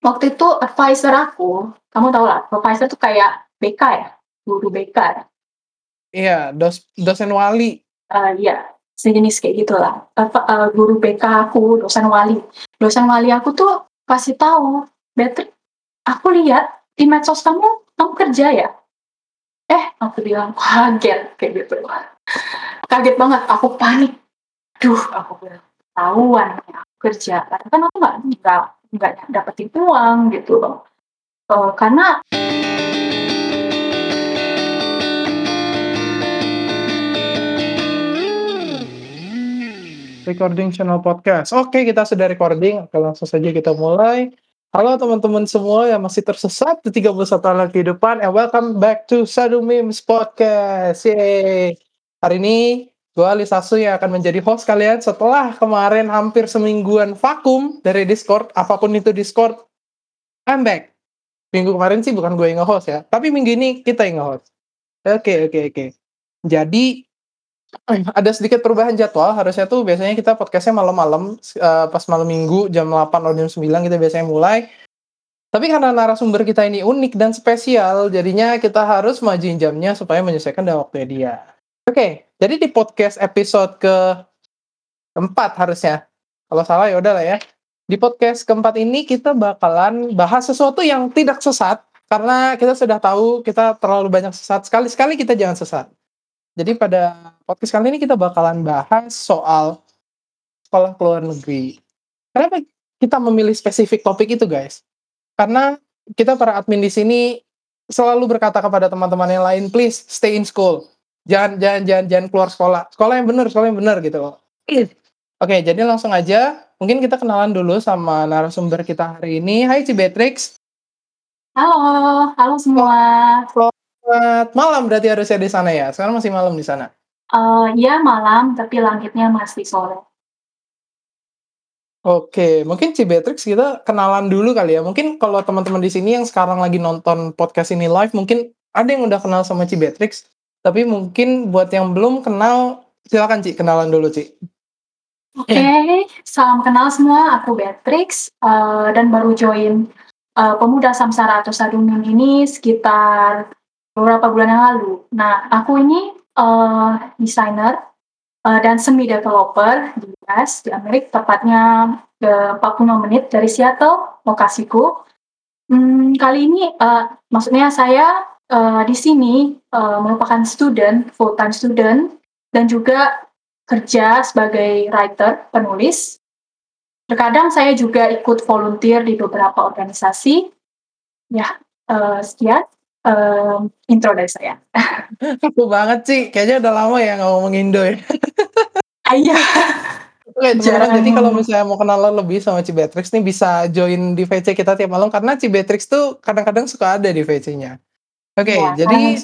waktu itu advisor aku, kamu tahu lah, advisor tuh kayak BK ya, guru BK ya. Iya, dos dosen wali. Uh, iya, sejenis kayak gitulah. Uh, uh, guru BK aku, dosen wali. Dosen wali aku tuh kasih tahu, Beatrix, aku lihat di medsos kamu, kamu kerja ya? Eh, aku bilang kaget kayak gitu. Kaget banget, aku panik. Duh, aku bilang tahuan ya, aku kerja. Karena kan aku nggak nggak dapetin uang gitu loh. Uh, karena recording channel podcast. Oke, kita sudah recording. Oke, langsung saja kita mulai. Halo teman-teman semua yang masih tersesat di 31 tahun kehidupan and welcome back to Sadu Memes Podcast. Yeay. Hari ini gue Lisasu yang akan menjadi host kalian setelah kemarin hampir semingguan vakum dari Discord, apa pun itu Discord. I'm back. Minggu kemarin sih bukan gue yang nge-host ya, tapi minggu ini kita yang nge-host. Oke, oke, oke. Jadi ada sedikit perubahan jadwal. Harusnya tuh biasanya kita podcastnya malam-malam, uh, pas malam minggu jam 8 atau jam 9 kita biasanya mulai. Tapi karena narasumber kita ini unik dan spesial, jadinya kita harus majuin jamnya supaya menyesuaikan dengan waktunya dia. Oke, okay, jadi di podcast episode ke keempat harusnya. Kalau salah ya udah lah ya. Di podcast keempat ini kita bakalan bahas sesuatu yang tidak sesat karena kita sudah tahu kita terlalu banyak sesat. Sekali-sekali kita jangan sesat. Jadi pada podcast kali ini kita bakalan bahas soal sekolah ke luar negeri. Kenapa kita memilih spesifik topik itu, guys? Karena kita para admin di sini selalu berkata kepada teman-teman yang lain, please stay in school. Jangan jangan jangan jangan keluar sekolah. Sekolah yang benar, sekolah yang benar gitu loh. Oke, jadi langsung aja. Mungkin kita kenalan dulu sama narasumber kita hari ini. Hai Cibetrix. Halo, halo semua. Selamat malam berarti harusnya di sana ya. Sekarang masih malam di sana. Uh, ya malam, tapi langitnya masih sore. Oke, mungkin Cibetrix kita kenalan dulu kali ya. Mungkin kalau teman-teman di sini yang sekarang lagi nonton podcast ini live, mungkin ada yang udah kenal sama Cibetrix. Tapi mungkin buat yang belum kenal, silakan Ci, kenalan dulu Ci. Oke, okay, salam kenal semua. Aku Beatrix uh, dan baru join uh, Pemuda Samsara atau Sadumim ini sekitar beberapa bulan yang lalu. Nah, aku ini uh, desainer uh, dan semi developer di US di Amerika tepatnya ke 40 menit dari Seattle lokasiku. Hmm, kali ini uh, maksudnya saya uh, di sini uh, merupakan student full time student dan juga kerja sebagai writer penulis. Terkadang saya juga ikut volunteer di beberapa organisasi. Ya, uh, sekian uh, intro dari saya. Aku banget sih, kayaknya udah lama ya nggak ngomong Indo ya. Iya. Oke, teman-teman, jadi kalau misalnya mau kenalan lebih sama Cibetrix nih bisa join di VC kita tiap malam karena Cibetrix tuh kadang-kadang suka ada di VC-nya. Oke, okay, ya, jadi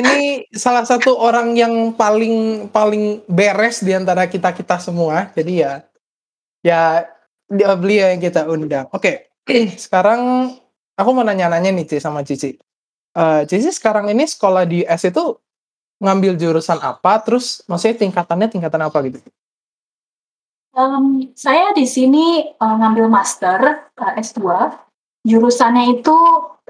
ini salah satu orang yang paling paling beres di antara kita-kita semua. Jadi ya ya dia beliau yang kita undang. Oke, okay. sekarang aku mau nanya-nanya nih Cici sama Cici uh, Cici sekarang ini sekolah di US itu ngambil jurusan apa? Terus maksudnya tingkatannya tingkatan apa gitu? Um, saya di sini uh, ngambil master uh, S2. Jurusannya itu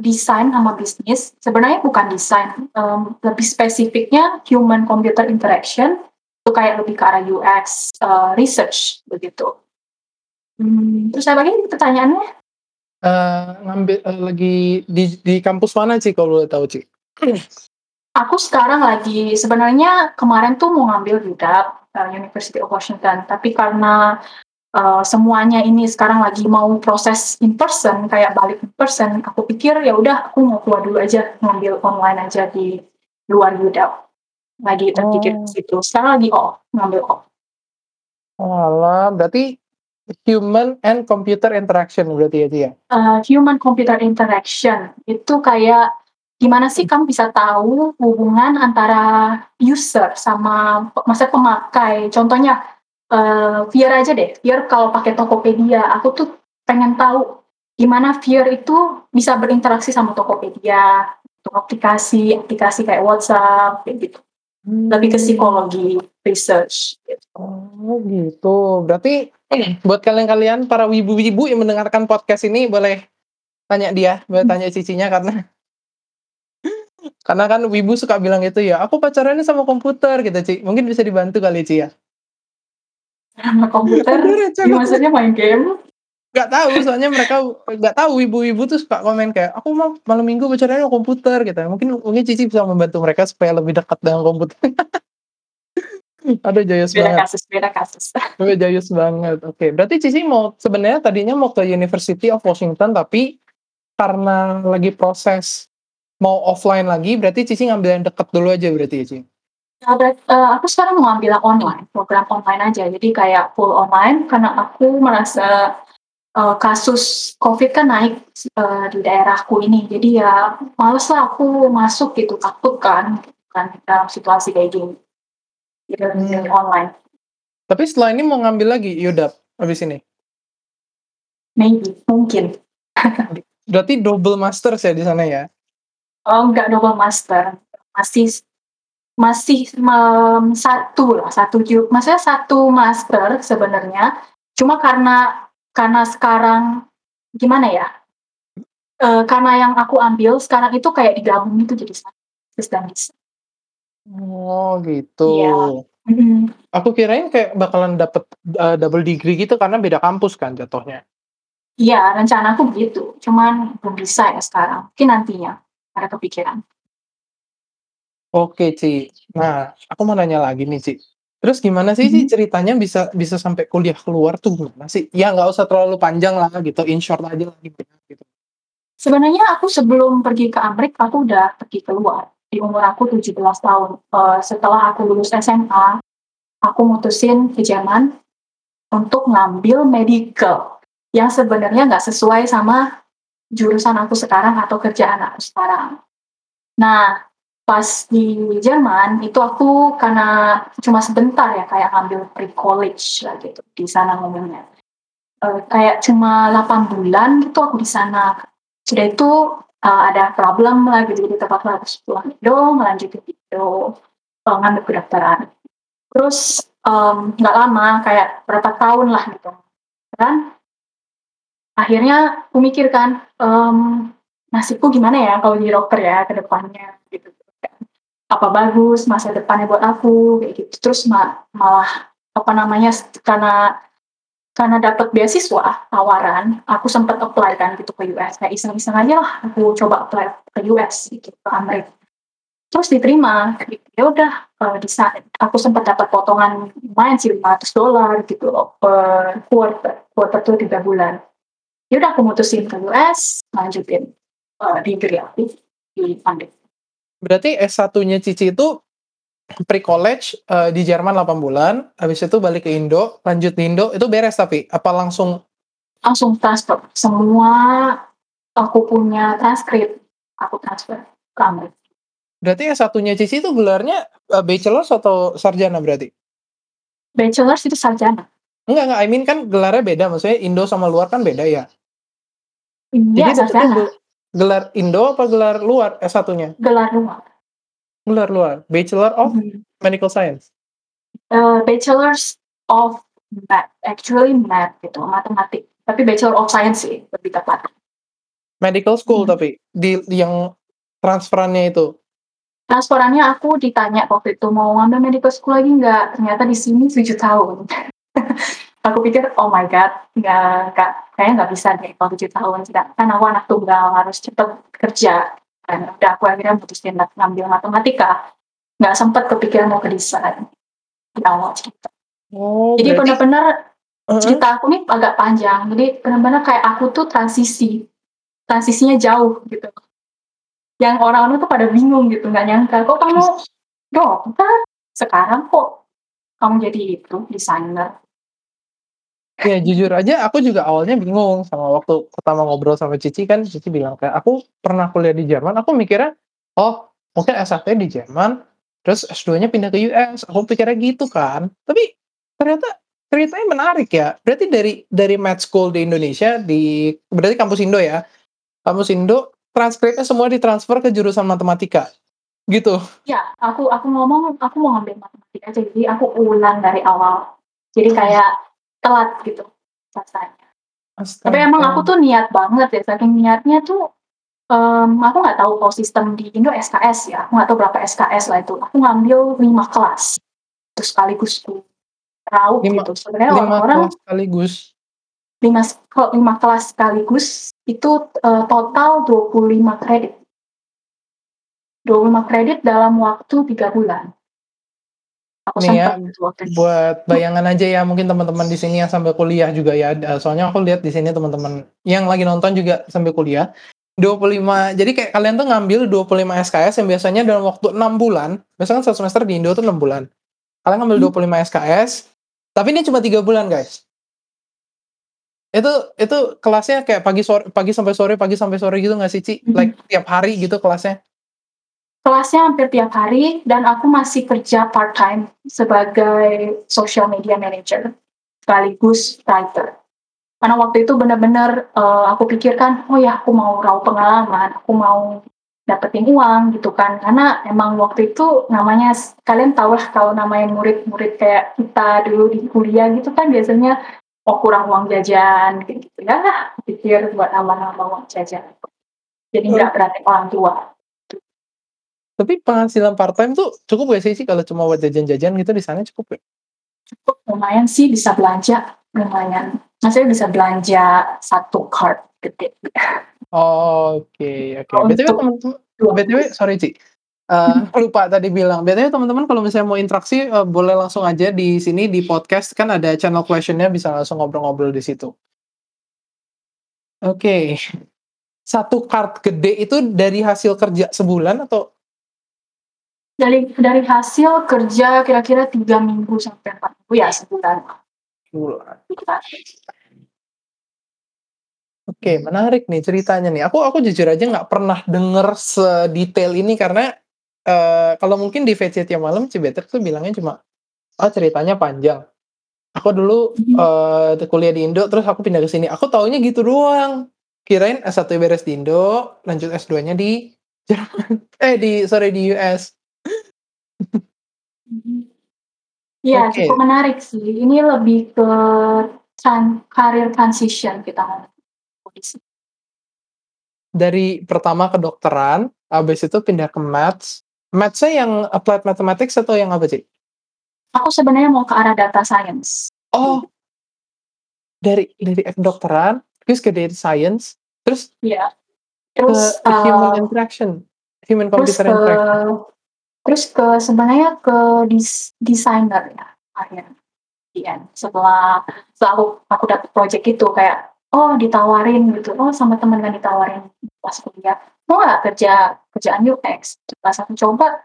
desain sama bisnis. Sebenarnya bukan desain, um, lebih spesifiknya human computer interaction. Itu kayak lebih ke arah UX uh, research begitu. Hmm, terus saya bagi pertanyaannya? Uh, ngambil uh, lagi di di kampus mana sih kalau boleh tahu Ci? Aku sekarang lagi sebenarnya kemarin tuh mau ngambil UW uh, University of Washington, tapi karena uh, semuanya ini sekarang lagi mau proses in person kayak balik in person, aku pikir ya udah aku mau keluar dulu aja ngambil online aja di luar UW. Lagi terpikir oh. ke situ. Sekarang lagi off, ngambil off. Oh, berarti Human and computer interaction berarti ya dia. Uh, human computer interaction itu kayak gimana sih kamu bisa tahu hubungan antara user sama masa pemakai. Contohnya uh, Vier aja deh. Vier kalau pakai Tokopedia, aku tuh pengen tahu gimana Vier itu bisa berinteraksi sama Tokopedia, untuk aplikasi, aplikasi kayak WhatsApp kayak gitu. Hmm. Lebih ke psikologi, research. Gitu. Oh gitu. Berarti buat kalian-kalian para wibu-wibu yang mendengarkan podcast ini boleh tanya dia, boleh Mmm. tanya cicinya karena karena kan wibu suka bilang gitu ya, "Aku pacarannya sama komputer," gitu, Ci. Mungkin bisa dibantu kali, Ci, ya? Sama komputer, ya maksudnya main game? Nggak tahu, soalnya mereka nggak tahu wibu-wibu tuh suka komen kayak, "Aku mah malam minggu pacarannya sama komputer," gitu. Mungkin mungkin Cici bisa membantu mereka supaya lebih dekat dengan komputer. Aduh jayus Beda banget. kasus beda kasus. Aduh jayus banget. Oke, berarti Cici mau sebenarnya tadinya mau ke University of Washington, tapi karena lagi proses mau offline lagi, berarti Cici ngambil yang deket dulu aja berarti ya, Ci? Nah, berat eee, aku sekarang mau ambil yang online, program online aja. Jadi kayak full online karena aku merasa, eee, kasus Covid kan naik, eee, di daerahku ini. Jadi ya males lah aku masuk gitu, takut kan kan dalam situasi kayak gini. Jadi lebih milih Mmm. online. Tapi setelah ini mau ngambil lagi UW habis ini? Maybe, mungkin. Berarti double masters ya di sana ya? Oh, enggak double master, masih masih mem 1 lah, 1 ju maksudnya 1 master sebenarnya, cuma karena karena sekarang gimana ya, eee, karena yang aku ambil sekarang itu kayak digabung gitu jadi 1 sistem dis Oh gitu. Iya, mhm. Aku kirain kayak bakalan dapet, eee, double degree gitu karena beda kampus kan jatuhnya. Iya, rencanaku begitu, cuman belum bisa ya sekarang, mungkin nantinya, ada kepikiran. Oke, Ci. Nah, aku mau nanya lagi nih, Ci. Terus gimana sih, Ci, Mhm. ceritanya bisa bisa sampai kuliah keluar tuh gimana sih? Ya nggak usah terlalu panjang lah gitu, in short aja lah gitu gitu. Sebenarnya aku sebelum pergi ke Amerika, aku udah pergi keluar, di umur aku 17 tahun. Eee, setelah aku lulus SMA, aku mutusin ke Jerman untuk ngambil medical, yang sebenarnya nggak sesuai sama jurusan aku sekarang atau kerjaan aku sekarang. Nah, pas di Jerman, itu aku karena cuma sebentar ya, kayak ngambil pre-college lah gitu, di sana ngomongnya. Eee, kayak cuma 8 bulan gitu aku di sana. Sudah itu, eee, ada problem lah gitu, jadi terpaksa harus pulang Indo, ngelanjutin di Indo, eee, ngambil kedokteran. Terus, nggak lama, kayak berapa tahun lah gitu, kan akhirnya aku mikir kan, mmm, "Nasibku gimana ya kalau jadi dokter ya ke depannya?" "Apa bagus masa depannya buat aku?" Kayak gitu. Terus ma malah, apa namanya, karena karena dapat beasiswa tawaran, aku sempet apply kan gitu ke US, kayak iseng-iseng aja lah aku coba apply ke US gitu, ke Amrik. Terus diterima. Ya udah, sa aku sempet dapat potongan lumayan sih $500 gitu loh per quarter, quarter tuh 3 bulan. Ya udah aku mutusin ke US, lanjutin, eee, degree aku di Amrik. Berarti S1-nya Cici itu pre-college, eee, di Jerman 8 bulan, habis itu balik ke Indo, lanjut di Indo, itu beres tapi? Apa langsung Langsung transfer, semua aku punya transkrip, aku transfer ke Amrik. Berarti S1-nya Cici itu gelarnya, eee, bachelors atau sarjana berarti? Bachelors itu sarjana. Enggak enggak, I mean kan gelarnya beda, maksudnya Indo sama luar kan beda ya? Iya, sarjana. gel gelar Indo apa gelar luar S1-nya? Gelar luar. Gelar luar, Bachelor of Mhm. Medical Science? Eee, Bachelors of Math, actually Math gitu, matematik, tapi Bachelor of Science sih lebih tepat. Medical school Mhm. tapi? Di yang transferannya itu? Transferannya aku ditanya waktu itu, "Mau ngambil medical school lagi nggak?" Ternyata di sini 7 tahun. Aku pikir, "Oh my God, nggak nggak kayaknya nggak bisa deh kalau 7 tahun." Sedangkan aku anak tunggal harus cepet kerja, dan udah aku akhirnya mutusin nat ngambil matematika, nggak sempet kepikiran mau ke desain, di awal cerita. Oh, Jadi bener-bener heeh? cerita aku nih agak panjang, jadi bener-bener kayak aku tuh transisi, transisinya jauh gitu. Yang orang-orang tuh pada bingung gitu, nggak nyangka, "Kok kamu dokter, sekarang kok kamu jadi itu, desainer?" Ya jujur aja aku juga awalnya bingung sama waktu pertama ngobrol sama Cici kan, Cici bilang kayak, "Aku pernah kuliah di Jerman," aku mikirnya, "Oh, mungkin S1-nya di Jerman, terus S2-nya pindah ke US," aku pikirnya gitu kan. Tapi ternyata ceritanya menarik ya. Berarti dari dari med school di Indonesia, di berarti kampus Indo ya, kampus Indo, transkripnya semua ditransfer ke jurusan matematika? Gitu? Iya, aku aku ngomong, aku mau ngambil matematika jadi aku ulang dari awal. Jadi kayak telat gitu selesainya. Tapi emang aku Astaga. tuh niat banget ya, saking niatnya tuh, mmm, aku nggak tahu kalau sistem di Indo SKS ya, aku nggak tahu berapa SKS lah itu. Aku ngambil 5 kelas, terus sekaligus tuh raup 5 gitu. Sebenarnya 5 orang-orang sekaligus? 5 s kok 5 kelas sekaligus itu, eee, total 25 kredit. 25 kredit dalam waktu 3 bulan. Aku Nih ya, buat bayangan aja ya mungkin teman-teman di sini yang sambil kuliah juga ya, soalnya aku lihat di sini teman-teman yang lagi nonton juga sambil kuliah. 25 jadi kayak kalian tuh ngambil 25 SKS yang biasanya dalam waktu 6 bulan, biasanya kan 1 semester di Indo tuh 6 bulan. Kalian ngambil Mmm. 25 SKS, tapi ini cuma 3 bulan, guys. Itu itu kelasnya kayak pagi sor pagi sampai sore pagi sampai sore gitu nggak sih, Ci? Mhm. Like tiap hari gitu kelasnya? Kelasnya hampir tiap hari dan aku masih kerja part-time sebagai social media manager, sekaligus writer. Karena waktu itu bener-bener, eee, aku pikirkan, "Oh ya aku mau raup pengalaman, aku mau dapetin uang," gitu kan. Karena emang waktu itu namanya kalian tahu lah kalau namanya murid-murid kayak kita dulu di kuliah gitu kan biasanya, oh kurang uang jajan gitu ya, aku pikir buat nambah-nambah uang jajan. Jadi nggak Oke. perhatiin orang tua. Tapi penghasilan part-time tuh cukup gak sih, Ci, kalau cuma buat jajan-jajan gitu di sana cukup gak? Cukup, lumayan sih bisa belanja, lumayan. Maksudnya bisa belanja 1 card gede. Oke oke. BTW Untuk temen-temen 2 BTW sorry, Ci, eee, Mhm. lupa tadi bilang, BTW teman-teman kalau misalnya mau interaksi, eee, boleh langsung aja di sini di podcast kan ada channel question-nya bisa langsung ngobrol-ngobrol di situ. Oke. 1 card gede itu dari hasil kerja sebulan atau Dari dari hasil kerja kira-kira 3 minggu sampai 4 minggu, ya sebulan. Sebulan. Oke, menarik nih ceritanya nih. Aku aku jujur aja nggak pernah denger sedetail ini karena, eee, kalau mungkin di VC Tiap Malam Cibetek tuh bilangnya cuma, "Oh ceritanya panjang." Aku dulu, eee, kuliah di Indo terus aku pindah ke sini. Aku taunya gitu doang. Kirain S1 beres di Indo, lanjut S2-nya di Jerman eh di sorry di US. Mhm. Iya cukup Oke. menarik sih. Ini lebih ke tran career transition kita. Dari pertama kedokteran, habis itu pindah ke Maths. Maths-nya yang applied mathematics atau yang apa, Ci? Aku sebenarnya mau ke arah data science. Oh. Dari dari kedokteran, terus ke data science, terus Iya. ke Terus, human eee interaction, human terus computer ke interaction. Terus ke sebenarnya ke des desainer ya akhirnya, the end. Setelah setelah aku aku dapet project itu kayak, oh ditawarin gitu, oh sama temen kan ditawarin pas kuliah, "Mau nggak kerja kerjaan UX?" Pas aku coba,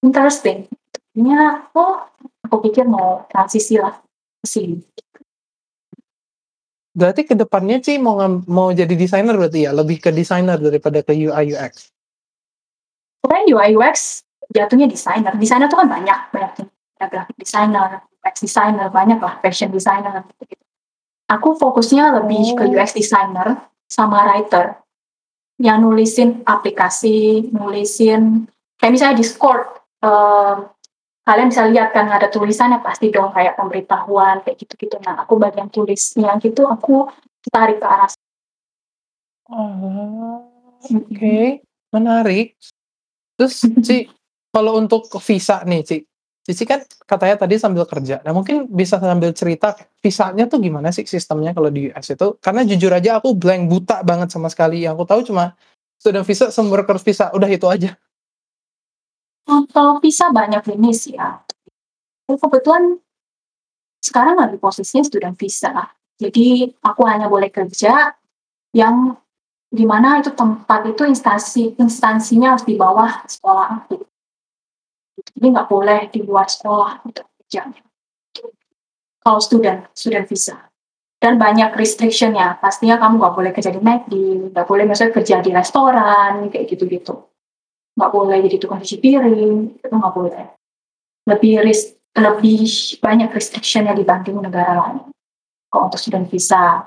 interesting. Jadinya, oh aku pikir mau transisi lah ke sini. Berarti ke depannya, Ci, mau mau jadi desainer berarti ya? Lebih ke desainer daripada ke UI UX? Sebenarnya UI UX jatuhnya desainer. Desainer tuh kan banyak, banyak. Ada graphic designer, UX designer, banyak lah, fashion designer, gitu-gitu. Aku fokusnya lebih ke Oh. UX designer sama writer. Yang nulisin aplikasi, nulisin kayak misalnya Discord, eee, kalian bisa lihat kan ada tulisannya pasti dong kayak pemberitahuan kayak gitu-gitu. Nah aku bagian tulisnya gitu, aku tertarik ke arah Oh, oke, menarik. Terus, Ci, kalau untuk visa nih, Ci. Cici kan katanya tadi sambil kerja. Nah mungkin bisa sambil cerita visanya tuh gimana sih sistemnya kalau di US itu? Karena jujur aja aku blank, buta banget sama sekali. Yang aku tahu cuma student visa sama worker visa, udah itu aja. Kalau visa banyak jenis ya. Kebetulan sekarang lagi posisinya student visa. Jadi aku hanya boleh kerja yang di mana itu tempat itu instansi instansinya harus di bawah sekolah aku. Jadi nggak boleh di luar sekolah untuk kerjanya. Kalau student, student visa. Dan banyak restriction-nya, pastinya kamu nggak boleh kerja di McD, nggak boleh maksudnya kerja di restoran, kayak gitu-gitu. Nggak boleh jadi tukang cuci piring, itu nggak boleh. Lebih ris lebih banyak restriction-nya dibanding negara lain, kalau untuk student visa.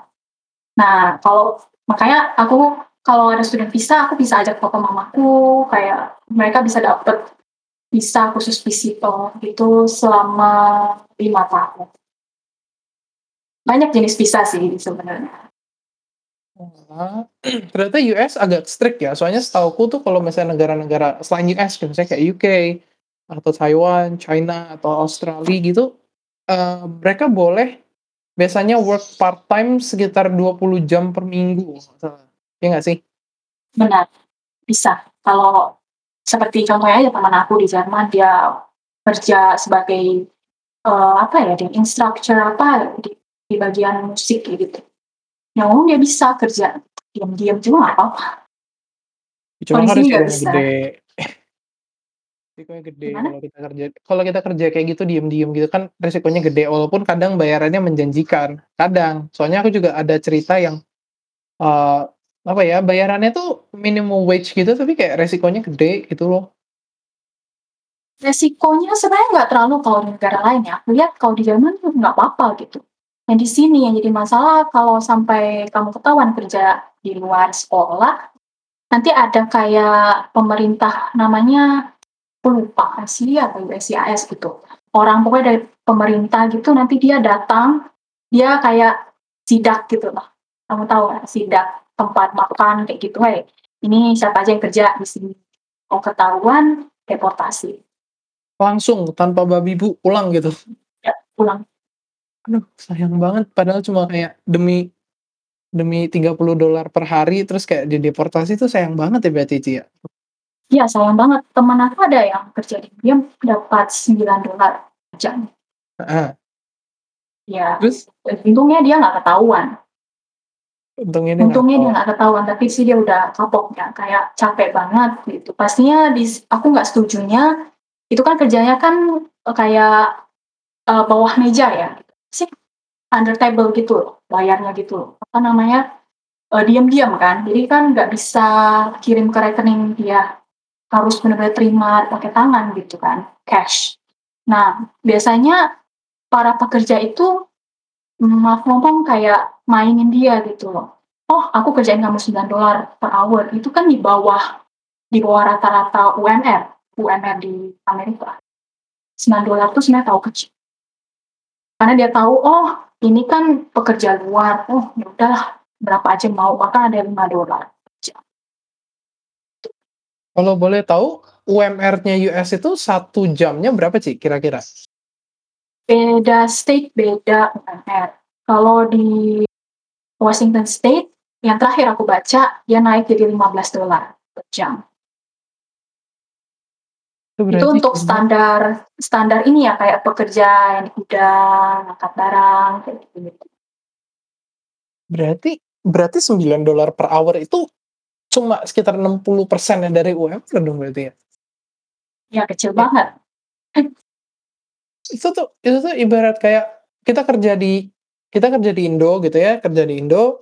Nah, kalau makanya aku kalau ada student visa, aku bisa ajak papa mamaku, kayak mereka bisa dapet visa khusus visitor gitu selama 5 tahun. Banyak jenis visa sih sebenarnya. Oalah, ternyata US agak strict ya, soalnya setahuku tuh kalau misalnya negara-negara selain US misalnya kayak UK, atau Taiwan, China, atau Australia gitu, eee, mereka boleh biasanya work part-time sekitar 20 jam per minggu iya nggak sih? Benar, bisa. Kalau seperti contohnya aja teman aku di Jerman, dia kerja sebagai, eee, apa ya, di instructor apa, di di bagian musik gitu. Ya umum dia bisa kerja diam-diam nggak apa-apa. Cuma nggak resikonya bisa. gede. Resikonya gede kalau kita kerja kalau kita kerja kayak gitu diem-diem gitu kan resikonya gede, walaupun kadang bayarannya menjanjikan, kadang. Soalnya aku juga ada cerita yang, eee, apa ya, bayarannya tuh minimum wage gitu, tapi kayak resikonya gede gitu loh. Resikonya sebenarnya nggak terlalu kalau di negara lain ya, lihat kalau di Jerman tuh nggak apa-apa gitu. Yang di sini yang jadi masalah kalau sampai kamu ketahuan kerja di luar sekolah, nanti ada kayak pemerintah namanya, aku lupa ASI atau USCIS gitu. Orang pokoknya dari pemerintah gitu nanti dia datang, dia kayak sidak gitu loh. Kamu tahu nggak sidak tempat makan kayak gitu, "Hei, ini siapa aja yang kerja di sini." Kalau ketahuan, deportasi. Langsung tanpa babi bu pulang gitu? Ya, pulang. Aduh sayang banget padahal cuma kayak demi demi $30 per hari terus kayak dideportasi tuh sayang banget ya berarti Ci ya? Iya sayang banget, temen aku ada yang kerja diam dapat $9 per jam. Heeh. Iya, Terus? untungnya dia nggak ketahuan. Untungnya dia nggak Untungnya dia ketahuan. nggak ketahuan, tapi sih dia udah kapok ya, kayak capek banget gitu. Pastinya dis aku nggak setujunya, itu kan kerjanya kan, eee, kayak, eee, bawah meja ya, sih under table gitu loh, bayarnya gitu loh, apa namanya, eee, diam-diam kan, jadi kan nggak bisa kirim ke rekening dia, harus bener-bener terima pakai tangan gitu kan, cash. Nah, biasanya para pekerja itu, mmm, maaf ngomong kayak mainin dia gitu loh, "Oh aku kerjain kamu $9 per hour," itu kan di bawah di bawah rata-rata UMR UMR di Amerika. $9 tuh sebenarnya tahu kecil. Karena dia tahu, "Oh ini kan pekerja luar, oh ya udahlah berapa aja mau," bahkan ada yang $5 per jam. Kalau boleh tahu UMR-nya US itu 1 jamnya berapa Ci kira-kira? Beda state beda UMR. Kalau di Washington State, yang terakhir aku baca, dia naik jadi $15 per jam. Itu Itu untuk standar standar ini ya, kayak pekerja yang di gudang, ngangkat barang, kayak gitu-gitu. Berarti berarti $9 per hour itu cuma sekitar 60% ya dari UMR dong berarti ya? Ya kecil Ya. banget. Itu tuh itu tuh ibarat kayak kita kerja di kita kerja di Indo gitu ya, kerja di Indo,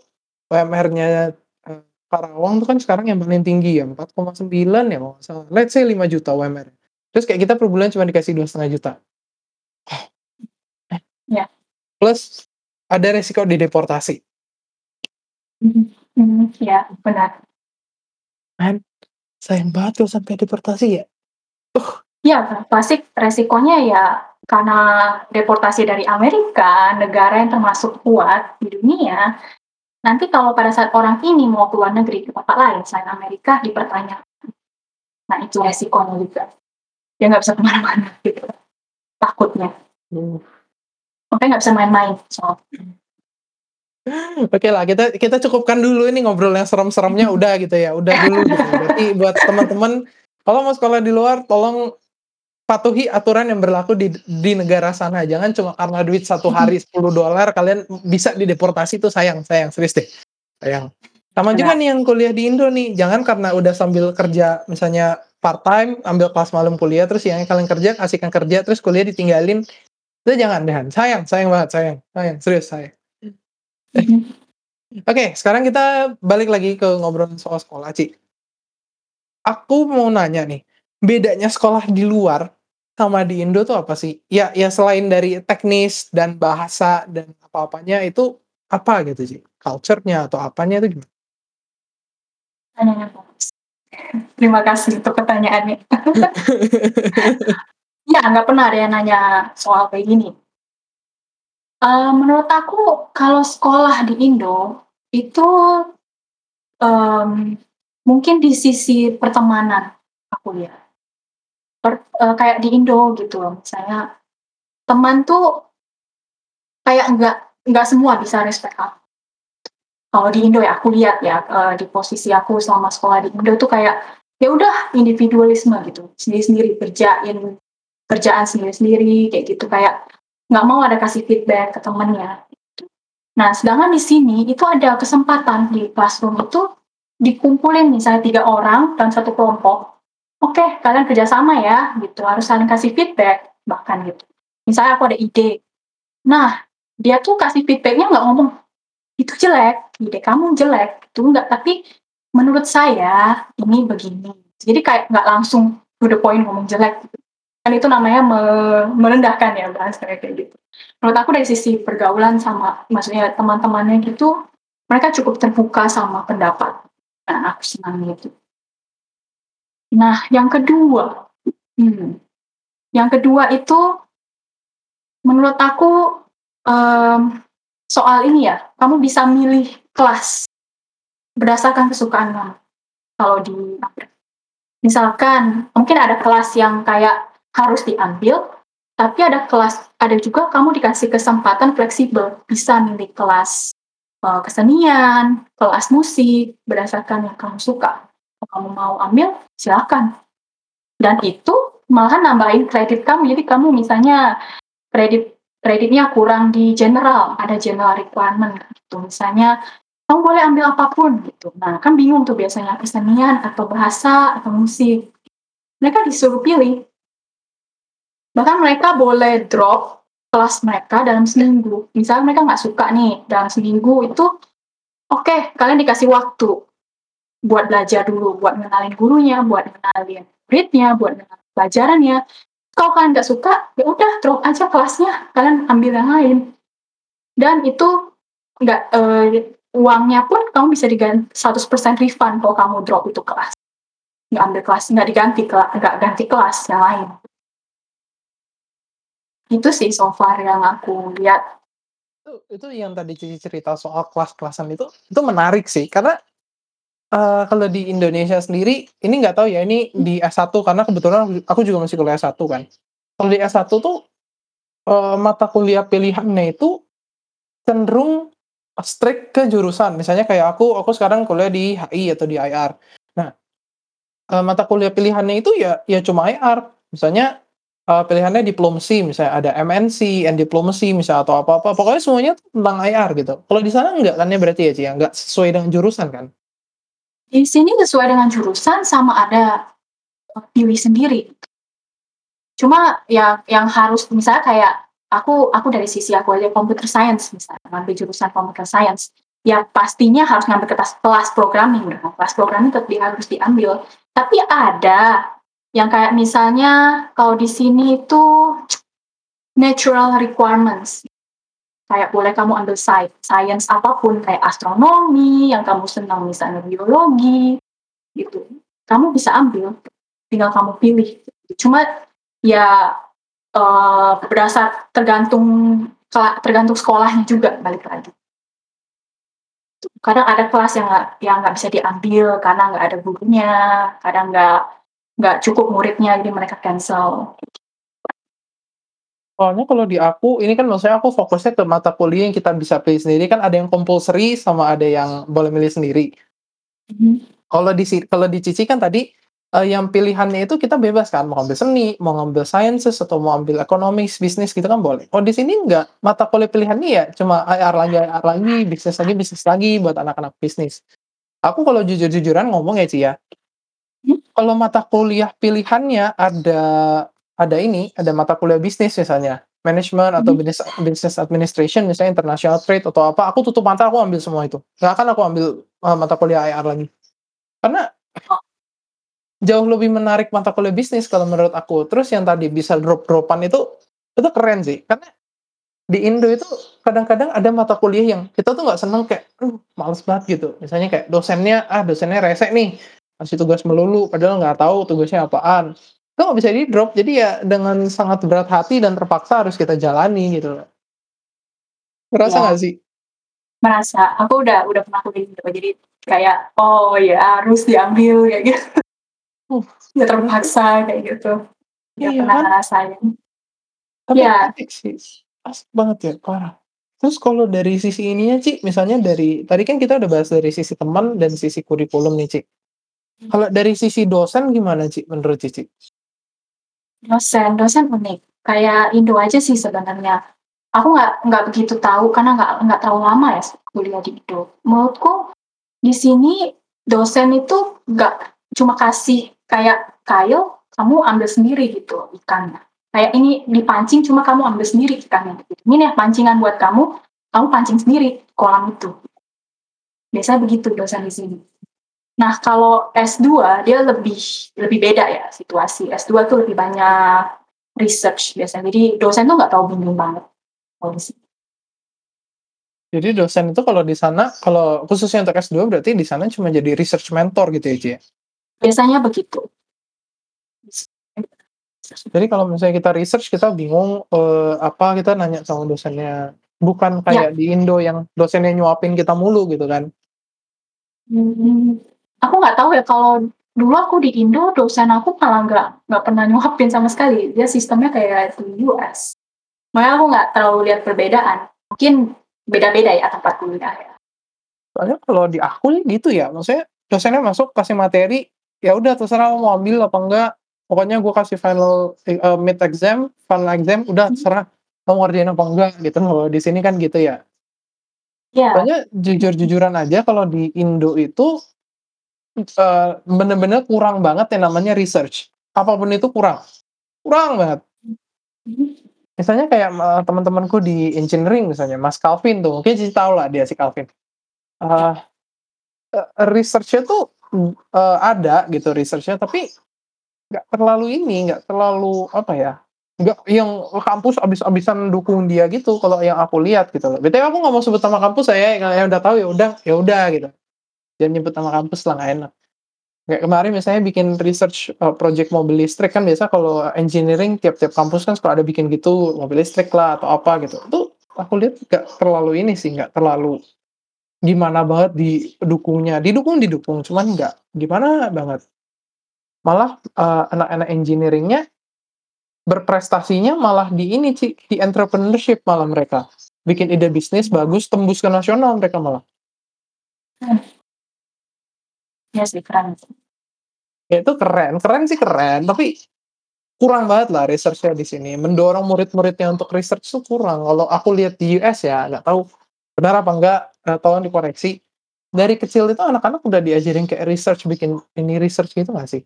UMR-nya, eee, Karawang tuh kan sekarang yang paling tinggi ya, 4,9 ya salah, let's say Rp5.000.000 UMR. Terus kayak kita per bulan cuma dikasih Rp2.500.000. Eh. Ya. Plus ada resiko dideportasi. Mhm mhm, iya benar. Man, sayang banget kalau sampai deportasi ya. Uh. Iya, pasti resikonya ya karena deportasi dari Amerika, negara yang termasuk kuat di dunia, nanti kalau pada saat orang ini mau ke luar negeri, ke tempat lain selain Amerika dipertanyakan. Nah itu resikonya juga. Dia nggak bisa ke mana-mana gitu, takutnya. Uh. Makanya nggak bisa main-main soal Okelah kita kita cukupkan dulu ini ngobrol yang serem-seremnya udah gitu ya, udah dulu gitu. Berarti buat teman-teman, kalau mau sekolah di luar tolong patuhi aturan yang berlaku di di negara sana, jangan cuma karena duit 1 Mhm. hari $10 kalian bisa dideportasi itu sayang sayang, serius deh, sayang. Sama juga Benar. nih yang kuliah di Indo nih, jangan karena udah sambil kerja misalnya part-time, ambil kelas malam kuliah, terus siangnya kalian kerja, kasihkan kerja, terus kuliah ditinggalin, itu jangan jangan, sayang sayang banget, sayang sayang, serius sayang. Oke, sekarang kita balik lagi ke ngobrolin soal sekolah, Ci. Aku mau nanya nih, bedanya sekolah di luar sama di Indo tuh apa sih? Ya ya selain dari teknis dan bahasa dan apa-apanya itu apa gitu, Ci? Culture-nya atau apanya itu gimana? Terima kasih untuk pertanyaannya. Iya, nggak pernah ada yang nanya soal kayak gini. Eee, menurut aku kalau sekolah di Indo, itu mmm, mungkin di sisi pertemanan aku lihat. Per eee, kayak di Indo gitu loh, misalnya teman tuh kayak nggak nggak semua bisa respect aku. Kalau di Indo ya, aku lihat ya, eee, di posisi aku selama sekolah di Indo tuh kayak, ya udah individualisme gitu, sendiri-sendiri, kerjain kerjaan sendiri-sendiri, kayak gitu, kayak nggak mau ada kasih feedback ke temennya. Nah, sedangkan di sini itu ada kesempatan di classroom itu dikumpulin misalnya 3 orang dalam satu kelompok, "Oke, kalian kerja sama ya," gitu, harus saling kasih feedback bahkan gitu. Misalnya aku ada ide, nah dia tuh kasih feedback-nya nggak ngomong, "Itu jelek, ide kamu jelek," itu enggak, tapi, "Menurut saya ini begini." Jadi kayak nggak langsung to the point ngomong jelek gitu. Kan itu namanya me merendahkan ya bahasanya kayak gitu. Menurut aku dari sisi pergaulan sama maksudnya teman-temannya gitu, mereka cukup terbuka sama pendapat. Nah, aku senang gitu. Nah, yang kedua, hmm, yang kedua itu menurut aku, mmm, soal ini ya, kamu bisa milih kelas berdasarkan kesukaan kamu, kalau di Misalkan mungkin ada kelas yang kayak harus diambil, tapi ada kelas ada juga kamu dikasih kesempatan fleksibel, bisa milih kelas, eee, kesenian, kelas musik, berdasarkan yang kamu suka. Kamu mau ambil, silakan. Dan itu malahan nambahin kredit kamu, jadi kamu misalnya kredit kreditnya kurang di general, ada general requirement gitu, misalnya kamu boleh ambil apa pun gitu. Nah, kan bingung tuh biasanya kesenian atau bahasa atau musik. Mereka disuruh pilih. Bahkan mereka boleh drop kelas mereka dalam seminggu. Misalnya mereka nggak suka nih dalam seminggu itu, oke kalian dikasih waktu buat belajar dulu, buat ngenalin gurunya, buat ngenalin muridnya, buat ngenalin pelajarannya. Kalau kalian nggak suka, ya udah drop aja kelasnya, kalian ambil yang lain. Dan itu nggak eee, uangnya pun kamu bisa diganti 100% refund kalau kamu drop itu kelas. Nggak ambil kelas, nggak diganti kela nggak ganti kelas yang lain. Itu sih so far yang aku lihat. Itu itu yang tadi Cici cerita soal kelas-kelasan itu, itu menarik sih karena, eee, kalau di Indonesia sendiri, ini nggak tahu ya ini Mmm. di S1 karena kebetulan aku juga masih kuliah S1 kan. Kalau di S1 tuh, eee, mata kuliah pilihannya itu cenderung strict ke jurusan. Misalnya kayak aku aku sekarang kuliah di HI atau di IR. Nah, eee, mata kuliah pilihannya itu ya ya cuma IR. Misalnya, eee, pilihannya diplomacy, misalnya ada MNC and diplomacy misal atau apa-apa, pokoknya semuanya tentang IR gitu. Kalau di sana enggak kan ya berarti ya, Ci, ya? Nggak sesuai dengan jurusan kan? Di sini sesuai dengan jurusan sama ada, pilih sendiri. Cuma ya yang harus misalnya kayak aku aku dari sisi aku aja computer science misalnya, ngambil jurusan computer science, ya pastinya harus ngambil ketas kelas programming dong, kelas programming tetap harus diambil. Tapi ada yang kayak misalnya kalau di sini itu natural requirements. Kayak boleh kamu ambil sci science apa pun, kayak astronomi, yang kamu senang misalnya biologi, gitu. Kamu bisa ambil, tinggal kamu pilih. Cuma ya, berdasar tergantung tergantung sekolahnya juga balik lagi. Kadang ada kelas yang nggak yang nggak bisa diambil karena nggak ada gurunya, kadang nggak nggak cukup muridnya, jadi mereka cancel. Soalnya kalau di aku, ini kan maksudnya aku fokusnya ke mata kuliah yang kita bisa pilih sendiri, kan ada yang compulsory sama ada yang boleh milih sendiri. Mhm. Kalau di si kalau di Cici kan tadi, eee, yang pilihannya itu kita bebas kan, mau ngambil seni, mau ngambil sciences, atau mau ambil economics, bisnis gitu kan boleh. Kalau di sini enggak, mata kuliah pilihannya ya cuma IR lagi IR lagi, bisnis lagi bisnis lagi, buat anak-anak bisnis. Aku kalau jujur-jujuran ngomong ya, Ci, ya, Mmm. kalau mata kuliah pilihannya ada ada ini, ada mata kuliah bisnis misalnya, manajemen atau Mhm. business business administration misalnya international trade atau apa, aku tutup mata, aku ambil semua itu. Nggak akan aku ambil, eee, mata kuliah IR lagi. Karena Oh. jauh lebih menarik mata kuliah bisnis kalau menurut aku. Terus yang tadi bisa drop-drop-an itu, itu keren sih. Karena di Indo itu kadang-kadang ada mata kuliah yang kita tuh nggak seneng kayak, "Aduh males banget," gitu. Misalnya kayak dosennya, ah dosennya rese nih, ngasih tugas melulu, padahal nggak tahu tugasnya apaan. Itu nggak bisa di-drop, jadi ya dengan sangat berat hati dan terpaksa harus kita jalani gitu loh. Ngerasa Iya. nggak sih? Merasa, aku udah udah pernah kuliah gitu, jadi kayak, "Oh ya harus diambil," kayak gitu. Uh, Ya terpaksa kayak gitu. Udah Iya pernah kan? ngerasain. Tapi Iya. asik sih, asik banget ya, parah. Terus kalau dari sisi ininya, Ci, misalnya dari tadi kan kita udah bahas dari sisi teman dan sisi kurikulum nih, Ci. Mmm. Kalau dari sisi dosen gimana, Ci, menurut Cici? Dosen dosen unik, kayak Indo aja sih sebenarnya. Aku nggak nggak begitu tahu karena nggak nggak terlalu lama ya kuliah di Indo. Menurutku di sini dosen itu nggak cuma kasih kayak, "Kayu, kamu ambil sendiri gitu ikannya." Kayak, "Ini dipancing cuma kamu ambil sendiri ikannya,". "Ini nih pancingan buat kamu, kamu pancing sendiri kolam itu." Biasanya begitu dosen di sini. Nah kalau S2 dia lebih lebih beda ya situasi, S2 tuh lebih banyak research biasanya, jadi dosen tuh nggak tahu bimbing banget sini. Jadi dosen itu kalau di sana, kalau khususnya untuk S2 berarti di sana cuma jadi research mentor gitu ya, Ci, ya? Biasanya begitu. Jadi kalau misalnya kita research kita bingung, eee, apa, kita nanya sama dosennya. Bukan Ya. kayak di Indo yang dosennya nyuapin kita mulu gitu kan. Mmm, aku nggak tahu ya kalau dulu aku di Indo dosen aku malah nggak nggak pernah nyuapin sama sekali, dia sistemnya kayak di US. Makanya aku nggak terlalu lihat perbedaan, mungkin beda-beda ya tempat kuliah ya. Soalnya kalau di aku gitu ya, maksudnya dosennya masuk kasih materi, ya udah terserah mau ambil apa enggak, pokoknya gue kasih final eee, mid exam, final exam, udah Mhm. terserah mau ngerjain apa enggak gitu loh, di sini kan gitu ya. Iya. Soalnya jujur-jujuran aja kalau di Indo itu, eee, bener-bener kurang banget yang namanya research, apa pun itu kurang, kurang banget. Misalnya kayak me teman-temanku di engineering misalnya, Mas Calvin tuh, mungkin Cici tahu lah dia si Calvin. E research-nya tuh, eee, ada gitu research-nya, tapi nggak terlalu ini, nggak terlalu apa ya, nggak yang kampus abis-abisan dukung dia gitu kalau yang aku lihat gitu loh. BTW aku nggak mau sebut nama kampus ya, yang yang udah tahu ya udah ya udah gitu. Jangan nyebut nama kampus lah, nggak enak. Kayak kemarin misalnya bikin research, eee, project mobil listrik kan biasa kalau engineering tiap-tiap kampus kan suka ada bikin gitu, mobil listrik lah atau apa gitu. Itu aku lihat nggak terlalu ini sih, nggak terlalu gimana banget didukungnya, didukung didukung, cuman nggak gimana banget. Malah, eee, anak-anak engineering-nya berprestasinya malah di ini, Ci, di entrepreneurship malah mereka. Bikin ide bisnis bagus, tembus ke nasional mereka malah. Mmm. Iya sih, keren. Ya itu keren, keren sih keren, tapi kurang banget lah research-nya di sini, mendorong murid-muridnya untuk research tuh kurang. Kalau aku lihat di US ya, nggak tahu benar apa enggak, eee, tolong dikoreksi. Dari kecil itu anak-anak udah diajarin kayak research, bikin ini research gitu nggak sih?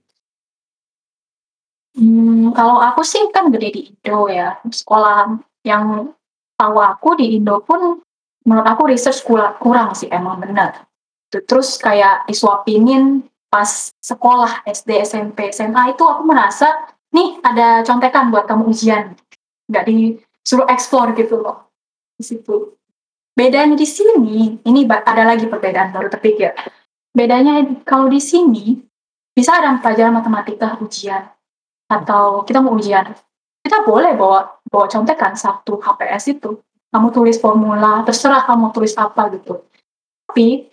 Mmm, kalau aku sih kan gede di Indo ya, sekolah yang tahu aku di Indo pun menurut aku research kula kurang sih emang bener. Terus kayak disuapinin pas sekolah SD, SMP, SMA itu aku merasa, "Nih ada contekan buat kamu ujian." Nggak disuruh explore gitu loh, di situ. Bedanya di sini, ini ada lagi perbedaan baru terpikir. Bedanya kalau di sini, bisa ada pelajaran matematika ujian, atau kita mau ujian, kita boleh bawa bawa contekan 1 HPS itu. Kamu tulis formula, terserah kamu tulis apa gitu. Tapi,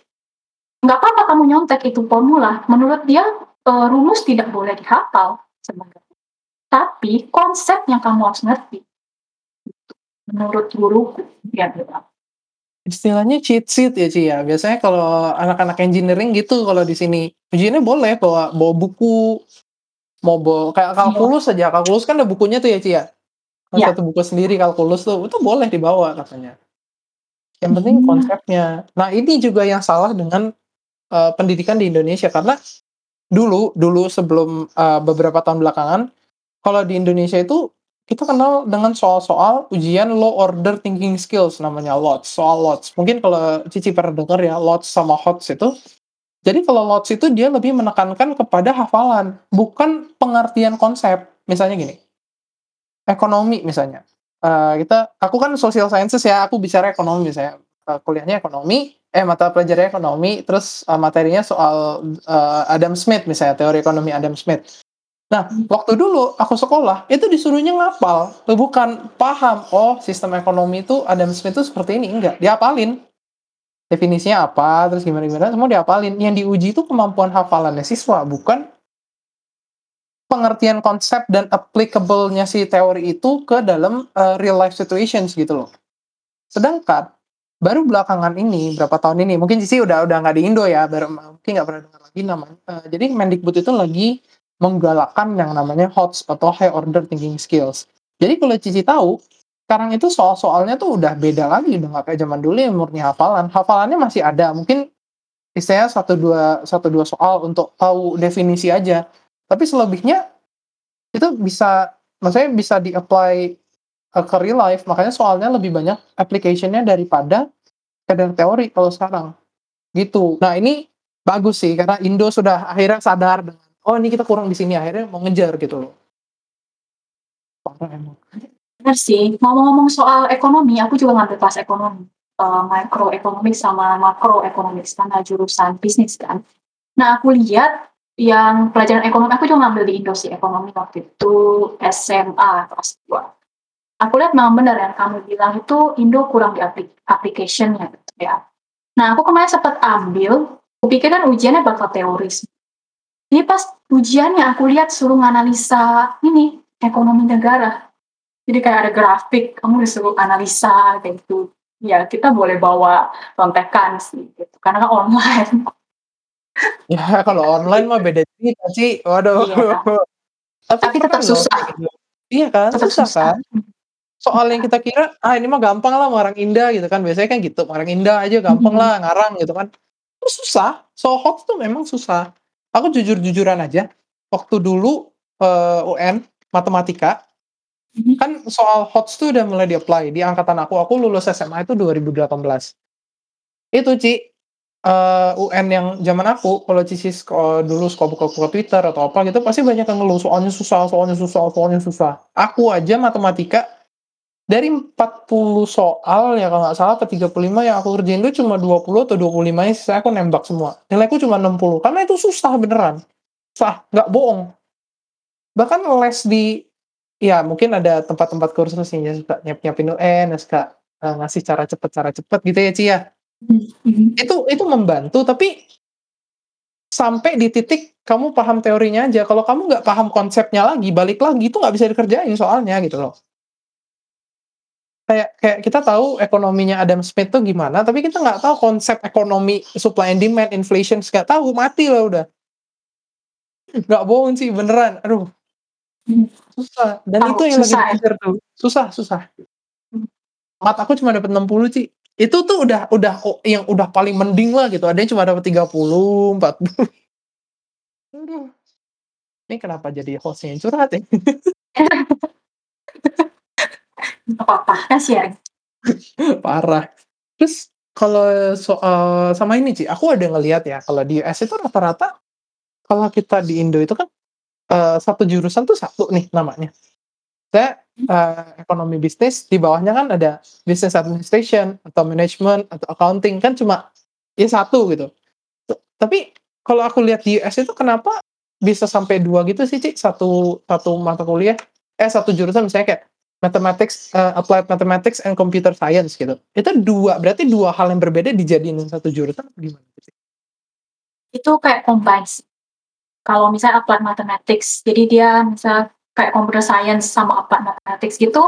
nggak apa-apa kamu nyontek itu formula, menurut dia, eee, rumus tidak boleh dihafal sebenarnya. Tapi konsep yang kamu harus ngerti. Menurut guruku, dia bilang. Istilahnya cheat sheet ya, Ci, ya. Biasanya kalau anak-anak engineering gitu kalau di sini. Ujiannya boleh bawa bawa buku, mau bawa kayak Iya. kalkulus aja, kalkulus kan ada bukunya tuh ya, Ci, ya. Iya. 1 buku sendiri kalkulus tuh, itu boleh dibawa katanya. Yang penting Mmm. konsepnya. Nah ini juga yang salah dengan, eee, pendidikan di Indonesia, karena dulu dulu sebelum, eee, beberapa tahun belakangan, kalau di Indonesia itu kita kenal dengan soal-soal ujian low order thinking skills namanya LOTS, soal LOTS. Mungkin kalau Cici pernah denger ya LOTS sama HOTS itu. Jadi kalau LOTS itu dia lebih menekankan kepada hafalan, bukan pengertian konsep. Misalnya gini, ekonomi misalnya, eee, kita aku kan social sciences ya, aku bicara ekonomi misalnya, eee, kuliahnya ekonomi, eh mata pelajarannya ekonomi, terus, eee, materinya soal, eee, Adam Smith misalnya, teori ekonomi Adam Smith. Nah, waktu dulu aku sekolah, itu disuruhnya ngapal, bukan paham, "Oh sistem ekonomi itu Adam Smith itu seperti ini," enggak, dihafalin. definisinya apa, terus gimana-gimana, semua dihafalin. Yang diuji itu kemampuan hafalannya siswa, bukan pengertian konsep dan applicable-nya si teori itu ke dalam uh, real life situations gitu loh. Sedangkan baru belakangan ini berapa tahun ini mungkin sih udah udah nggak di Indo ya baru mungkin nggak pernah dengar lagi namanya uh, jadi Mendikbud itu lagi menggalakkan yang namanya HOTS atau High Order Thinking Skills. Jadi kalau Cici tahu sekarang itu soal-soalnya tuh udah beda lagi udah nggak kayak zaman dulu yang murni hafalan. Hafalannya masih ada mungkin istilahnya satu dua satu dua soal untuk tahu definisi aja. Tapi selebihnya itu bisa maksudnya bisa di apply uh, ke life. Makanya soalnya lebih banyak application-nya daripada kadang teori kalau sekarang. Gitu. Nah ini bagus sih karena Indo sudah akhirnya sadar dengan oh ini kita kurang di sini akhirnya mau ngejar gitu loh. Parah emang. Benar sih. Ngomong-ngomong soal ekonomi aku juga ngambil kelas ekonomi. Uh, microeconomics sama macroeconomics karena jurusan bisnis kan. Nah aku lihat yang pelajaran ekonomi aku juga ngambil di Indo sih ekonomi waktu itu SMA kelas 2 aku lihat memang benar yang kamu bilang itu Indo kurang di aplik application-nya gitu ya. Nah, aku kemarin sempat ambil, aku pikir kan ujiannya bakal teoris. Ini pas ujiannya aku lihat suruh analisa ini ekonomi negara. Jadi kayak ada grafik, kamu disuruh analisa kayak gitu. Ya, kita boleh bawa contekan sih gitu. Karena kan online. Ya, kalau online mah beda cerita sih. Waduh. Iya, Tapi, Tapi tetap susah. Gitu. Iya kan? Tetap susah, susah kan? Soal yang kita kira ah ini mah gampang lah orang indah gitu kan. Biasanya kan gitu orang indah aja gampang lah ngarang gitu kan. Itu susah. Soal hoax tuh memang susah. Aku jujur jujuran aja waktu dulu uh, eh, UN matematika kan soal hoax tuh udah mulai di apply di angkatan aku aku lulus SMA itu 2018 itu Ci uh, eh, UN yang zaman aku kalau Cici uh, dulu suka buka-buka Twitter atau apa gitu pasti banyak yang ngeluh soalnya susah soalnya susah soalnya susah. Aku aja matematika dari 40 soal ya kalau nggak salah ke 35 yang aku kerjain itu cuma 20 atau 25 nya saya aku nembak semua. Nilaiku cuma 60 karena itu susah beneran. Susah, nggak bohong. Bahkan les di ya mungkin ada tempat-tempat kursus yang suka nyiap-nyiapin UN, suka uh, ngasih cara cepet cara cepet gitu ya Cia. Mm-hmm. Itu itu membantu tapi sampai di titik kamu paham teorinya aja. Kalau kamu nggak paham konsepnya lagi, balik lagi itu nggak bisa dikerjain soalnya gitu loh kayak kayak kita tahu ekonominya Adam Smith tuh gimana, tapi kita nggak tahu konsep ekonomi supply and demand, inflation, nggak tahu, mati lah udah. Nggak bohong sih, beneran. Aduh, susah. Dan itu yang susah, lagi belajar ya? tuh, susah susah. Mat aku cuma dapat 60 sih. Itu tuh udah udah yang udah paling mending lah gitu. Ada yang cuma dapat 30, 40. Aduh. Ini kenapa jadi hostnya yang curhat ya? apa-apa, kasihan. Parah. Terus kalau soal sama ini sih, aku ada ngelihat ya kalau di US itu rata-rata kalau kita di Indo itu kan uh, satu jurusan tuh satu nih namanya. Saya uh, ekonomi bisnis di bawahnya kan ada business administration atau management atau accounting kan cuma ya satu gitu. Tapi kalau aku lihat di US itu kenapa bisa sampai dua gitu sih Cik satu satu mata kuliah eh satu jurusan misalnya kayak mathematics uh, applied mathematics and computer science gitu. Itu dua berarti dua hal yang berbeda dijadiin satu jurusan gimana? Itu kayak combine kalau misalnya applied mathematics jadi dia misal kayak computer science sama applied mathematics gitu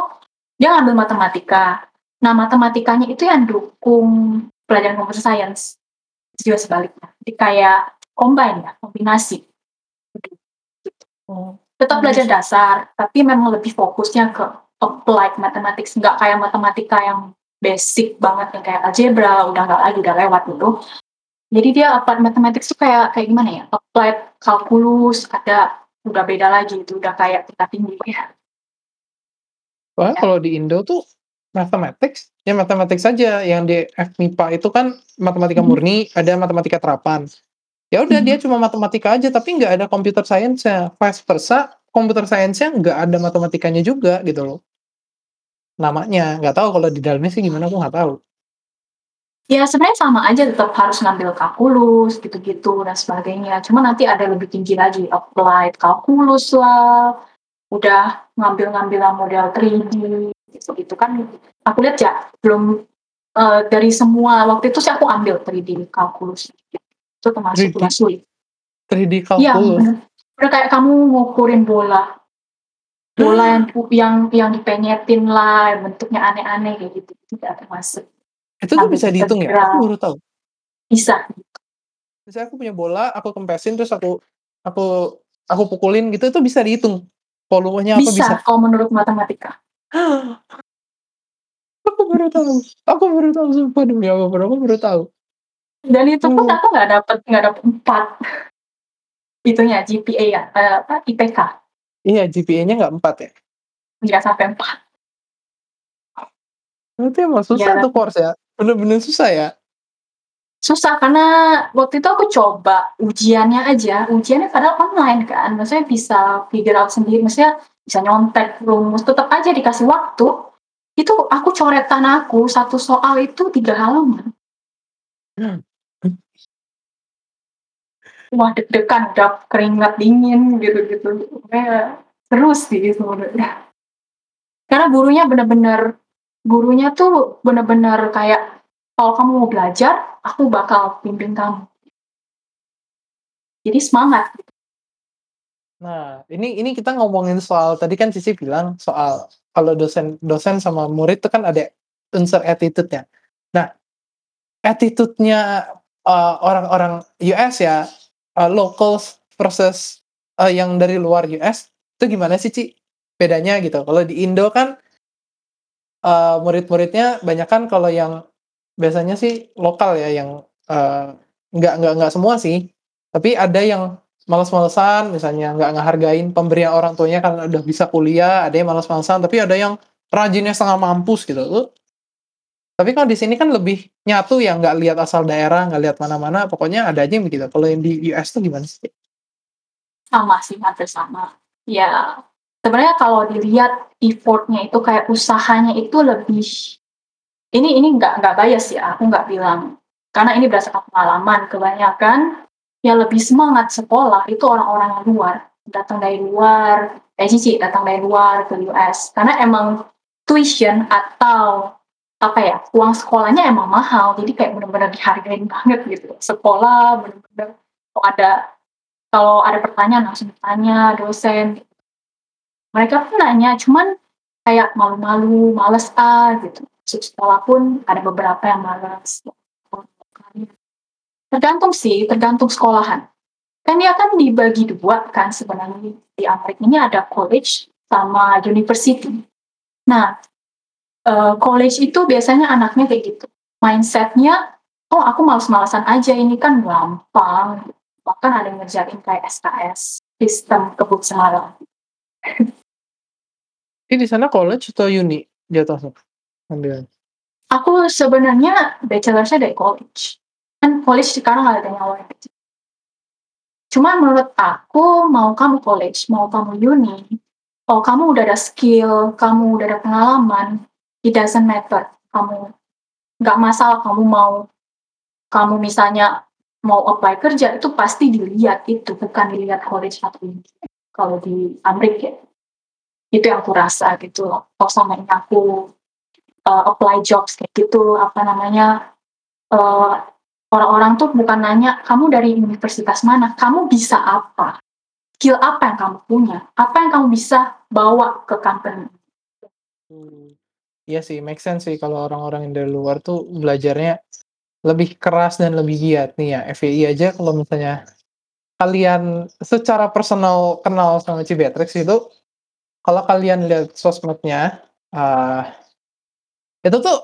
dia ngambil matematika. Nah matematikanya itu yang dukung pelajaran computer science juga sebaliknya. Jadi kayak combine ya kombinasi. Tetap belajar dasar tapi memang lebih fokusnya ke applied mathematics nggak kayak matematika yang basic banget yang kayak algebra udah nggak lagi udah lewat gitu. Jadi dia applied mathematics tuh kayak kayak gimana ya? Applied kalkulus ada udah beda lagi itu udah kayak tingkat tinggi. Ya Wah, ya. kalau di Indo tuh mathematics ya matematik saja yang di FMIPA itu kan matematika hmm. murni ada matematika terapan. Ya udah hmm. dia cuma matematika aja tapi nggak ada computer science nya vice versa computer science-nya nggak ada matematikanya juga gitu loh. Namanya, nggak tahu kalau di dalamnya sih gimana aku nggak tahu. Ya sebenarnya sama aja tetap harus ngambil kalkulus gitu-gitu dan sebagainya. Cuma nanti ada lebih tinggi lagi applied kalkulus lah. Udah ngambil-ngambil model 3D gitu-gitu kan. Aku lihat ya belum eee, dari semua waktu itu sih aku ambil 3D kalkulus, itu termasuk 3D? yang sulit. 3D Iya, kalkulus? bener. Udah kayak kamu ngukurin bola. Bola yang yang yang dipenyetin lah, bentuknya aneh-aneh kayak gitu, itu nggak termasuk. Itu tuh bisa dihitung ya? Aku baru tahu. Bisa. Misalnya aku punya bola, aku kempesin terus aku aku aku pukulin gitu, itu bisa dihitung? Volumenya apa bisa? Bisa, kalau menurut matematika. Aku baru tahu aku baru tahu sumpah demi apa pun, aku baru tahu. Dan itu pun aku nggak dapet nggak dapet 4. Itunya GPA ya, eee, apa, IPK. Iya, GPA-nya nggak 4 ya? Nggak sampai 4. Berarti emang susah Iya. tuh course ya? Bener-bener susah ya? Susah karena waktu itu aku coba ujiannya aja, ujiannya padahal online kan, maksudnya bisa figure out sendiri, maksudnya bisa nyontek rumus, tetep aja dikasih waktu, itu aku coretan aku, 1 soal itu 3 halaman. Mmm. Wah, deg-degan, udah keringat dingin gitu-gitu, pokoknya seru sih sebenarnya. Karena gurunya bener-bener gurunya tuh bener-bener kayak, "Kalau kamu mau belajar, aku bakal bimbing kamu." Jadi semangat. Nah, ini ini kita ngomongin soal tadi kan Cici bilang soal kalau dosen dosen sama murid itu kan ada unsur attitude-nya. Nah, attitude-nya, eee, orang-orang US ya, eee, locals versus, eee, yang dari luar US, itu gimana sih, Ci, bedanya gitu? Kalau di Indo kan eee, murid-muridnya banyakan kalau yang biasanya sih lokal ya yang, eee, nggak nggak nggak semua sih, tapi ada yang males-malesan, misalnya nggak ngehargain pemberian orang tuanya karena udah bisa kuliah, ada yang males-malesan, tapi ada yang rajinnya setengah mampus gitu. Tapi kalau di sini kan lebih nyatu ya, nggak lihat asal daerah, nggak lihat mana-mana, pokoknya ada aja yang begitu. Kalau yang di US tuh gimana sih? Sama sih, hampir sama. Ya, sebenarnya kalau dilihat effort-nya itu kayak usahanya itu lebih ini ini nggak nggak bias ya, aku nggak bilang karena ini berdasarkan pengalaman, kebanyakan yang lebih semangat sekolah itu orang-orang yang luar, datang dari luar, kayak Cici datang dari luar ke US, karena emang tuition atau apa ya, uang sekolahnya emang mahal, jadi kayak bener-bener dihargain banget gitu. Sekolah bener-bener kalau ada kalau ada pertanyaan langsung tanya dosen. Mereka pun nanya, cuman kayak malu-malu, males ah gitu. Masuk sekolah pun ada beberapa yang malas. Tergantung sih, tergantung sekolahan. Kan dia kan dibagi 2 kan sebenarnya di Amerika ini ada college sama university. Nah, eee, college itu biasanya anaknya kayak gitu, mindset-nya, "Oh aku males-malesan aja, ini kan gampang." Bahkan ada yang ngerjain kayak SKS, sistem kebut semalam. Ini di sana college atau uni jatuhnya ambilnya? Aku sebenarnya bachelor-nya dari college. Kan college sekarang ada yang wajib. Cuma menurut aku, mau kamu college, mau kamu uni, kalau kamu udah ada skill, kamu udah ada pengalaman, it doesn't matter, kamu nggak masalah kamu mau kamu misalnya mau apply kerja, itu pasti dilihat itu, bukan dilihat college atau uni. Kalau di Amerika ya. Itu yang aku rasa gitu loh. Kalau selama ini aku, eee, apply jobs kayak gitu, apa namanya, eee, orang-orang tuh bukan nanya, "Kamu dari universitas mana? Kamu bisa apa? Skill apa yang kamu punya? Apa yang kamu bisa bawa ke company?" Mmm, iya sih, make sense sih kalau orang-orang yang dari luar tuh belajarnya lebih keras dan lebih giat. Nih ya, FYI aja kalau misalnya kalian secara personal kenal sama Cibetrix itu, kalau kalian lihat sosmednya, eee, itu tuh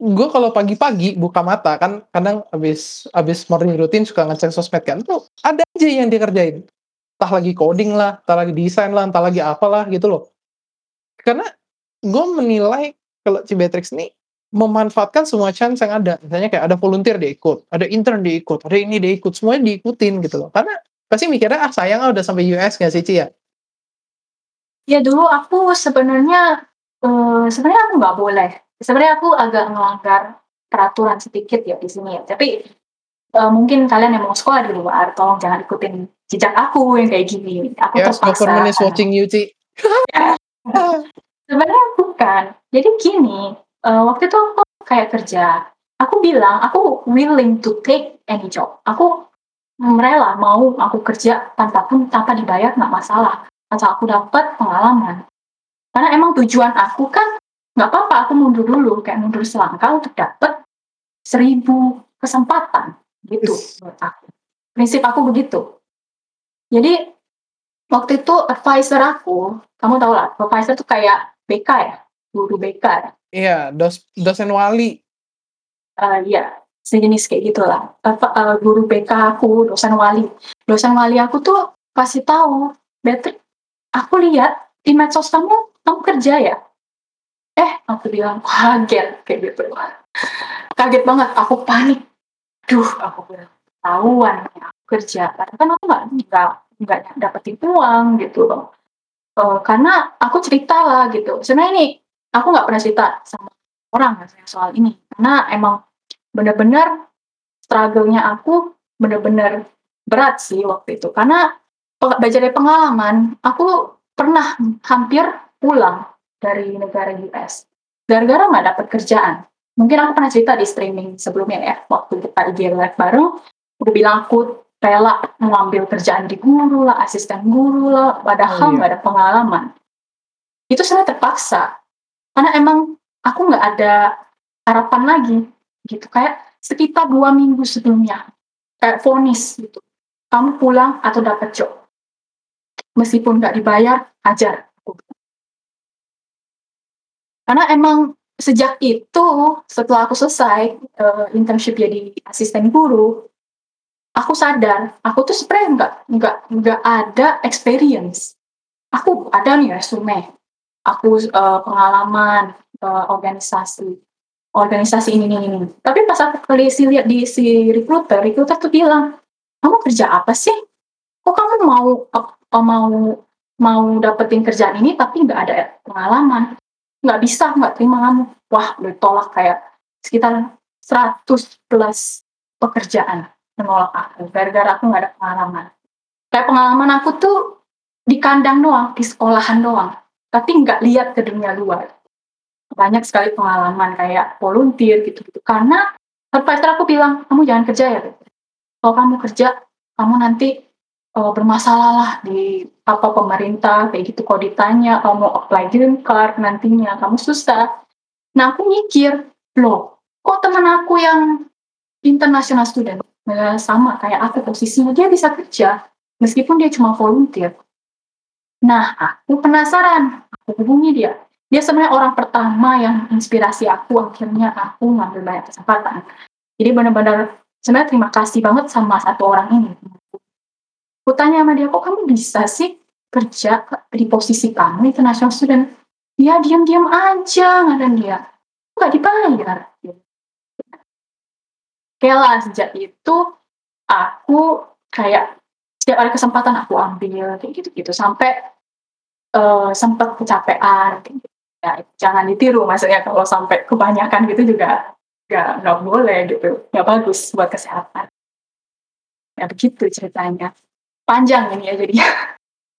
gue kalau pagi-pagi buka mata kan kadang habis habis morning routine suka ngecek sosmed kan, tuh ada aja yang dikerjain. Entah lagi coding lah, entah lagi desain lah, entah lagi apalah gitu loh. Karena gue menilai kalau Cibetrix nih memanfaatkan semua chance yang ada. Misalnya kayak ada volunteer dia ikut, ada intern dia ikut, ada ini dia ikut, semuanya diikutin gitu loh. Karena pasti mikirnya, "Ah sayang ah udah sampai US," nggak sih, Ci, ya? Ya dulu aku sebenarnya, eee, sebenarnya aku nggak boleh. Sebenarnya aku agak melanggar peraturan sedikit ya di sini ya, tapi, eee, mungkin kalian yang mau sekolah di luar, tolong jangan ikutin jejak aku yang kayak gini. Aku US terpaksa government is watching you, Ci. Sebenarnya bukan. Jadi gini, eee, waktu itu aku kayak kerja. Aku bilang, aku willing to take any job. Aku rela mau aku kerja tanpa pun tanpa dibayar nggak masalah, asal aku dapat pengalaman. Karena emang tujuan aku kan nggak apa-apa aku mundur dulu, kayak mundur selangkah untuk dapat 1000 kesempatan, gitu Wis. menurut aku. Prinsip aku begitu. Jadi, waktu itu advisor aku, kamu tahu lah, advisor tuh kayak BK ya, guru BK ya. Iya, dos dosen wali. Eee, iya, sejenis kayak gitulah. Apa, eee, guru BK aku, dosen wali. Dosen wali aku tuh kasih tahu, "Beatrix, aku lihat di medsos kamu, kamu kerja ya?" Eh, aku bilang, kaget, kayak gitu. Kaget banget, aku panik. Duh, aku bilang, ketahuan nih aku kerja. Padahal kan aku nggak nggak nggak dapetin uang gitu loh. Eee, karena aku cerita lah gitu. Sebenarnya nih, aku nggak pernah cerita sama orang rasanya soal ini. Karena emang bener-bener struggle-nya aku bener-bener berat sih waktu itu. Karena belajar dari pengalaman, aku pernah hampir pulang dari negara US, gara-gara nggak dapet kerjaan. Mungkin aku pernah cerita di streaming sebelumnya ya, waktu kita IG live bareng, aku bilang aku rela mengambil kerjaan di guru lah, asisten guru lah, Oh, padahal nggak iya. ada pengalaman. Itu sebenarnya terpaksa, karena emang aku nggak ada harapan lagi, gitu. Kayak sekitar 2 minggu sebelumnya, kayak vonis gitu, "Kamu pulang atau dapat job. Meskipun nggak dibayar, ajar,". Karena emang sejak itu, setelah aku selesai, eee, internship jadi asisten guru, aku sadar, aku tuh sebenarnya nggak nggak nggak ada experience. Aku ada nih resume, aku, eee, pengalaman, eee, organisasi organisasi ini ini ini. Tapi pas aku kelisi lihat di si recruiter, recruiter tuh bilang, "Kamu kerja apa sih? Kok kamu mau eee, mau mau dapetin kerjaan ini tapi nggak ada pengalaman? Nggak bisa, nggak terima kamu." Wah, udah ditolak kayak sekitar 100 plus pekerjaan menolak aku, gara-gara aku nggak ada pengalaman. Kayak pengalaman aku tuh di kandang doang, di sekolahan doang, tapi nggak lihat ke dunia luar. Banyak sekali pengalaman kayak volunteer gitu-gitu. Karena advisor aku bilang, "Kamu jangan kerja ya. Kalau kamu kerja, kamu nanti, eee, bermasalah lah di apa, pemerintah kayak gitu. Kalau ditanya kamu mau apply green card nantinya, kamu susah." Nah, aku mikir, "Loh, kok teman aku yang international student, eee, sama kayak aku posisinya, dia bisa kerja meskipun dia cuma volunteer?" Nah, aku penasaran, aku hubungi dia. Dia sebenarnya orang pertama yang inspirasi aku, akhirnya aku ngambil banyak kesempatan. Jadi bener-bener sebenarnya terima kasih banget sama satu orang ini. Aku tanya sama dia, "Kok kamu bisa sih kerja di posisi kamu international student?" "Ya diam-diam aja," kata dia, "nggak dibayar." Okelah, sejak itu aku kayak setiap ada kesempatan aku ambil, kayak gitu-gitu. Sampai, eee, sempet kecapean, kayak gitu. Ya jangan ditiru maksudnya kalau sampai kebanyakan gitu juga nggak nggak boleh gitu, nggak bagus buat kesehatan. Ya begitu ceritanya. Panjang ini ya jadinya.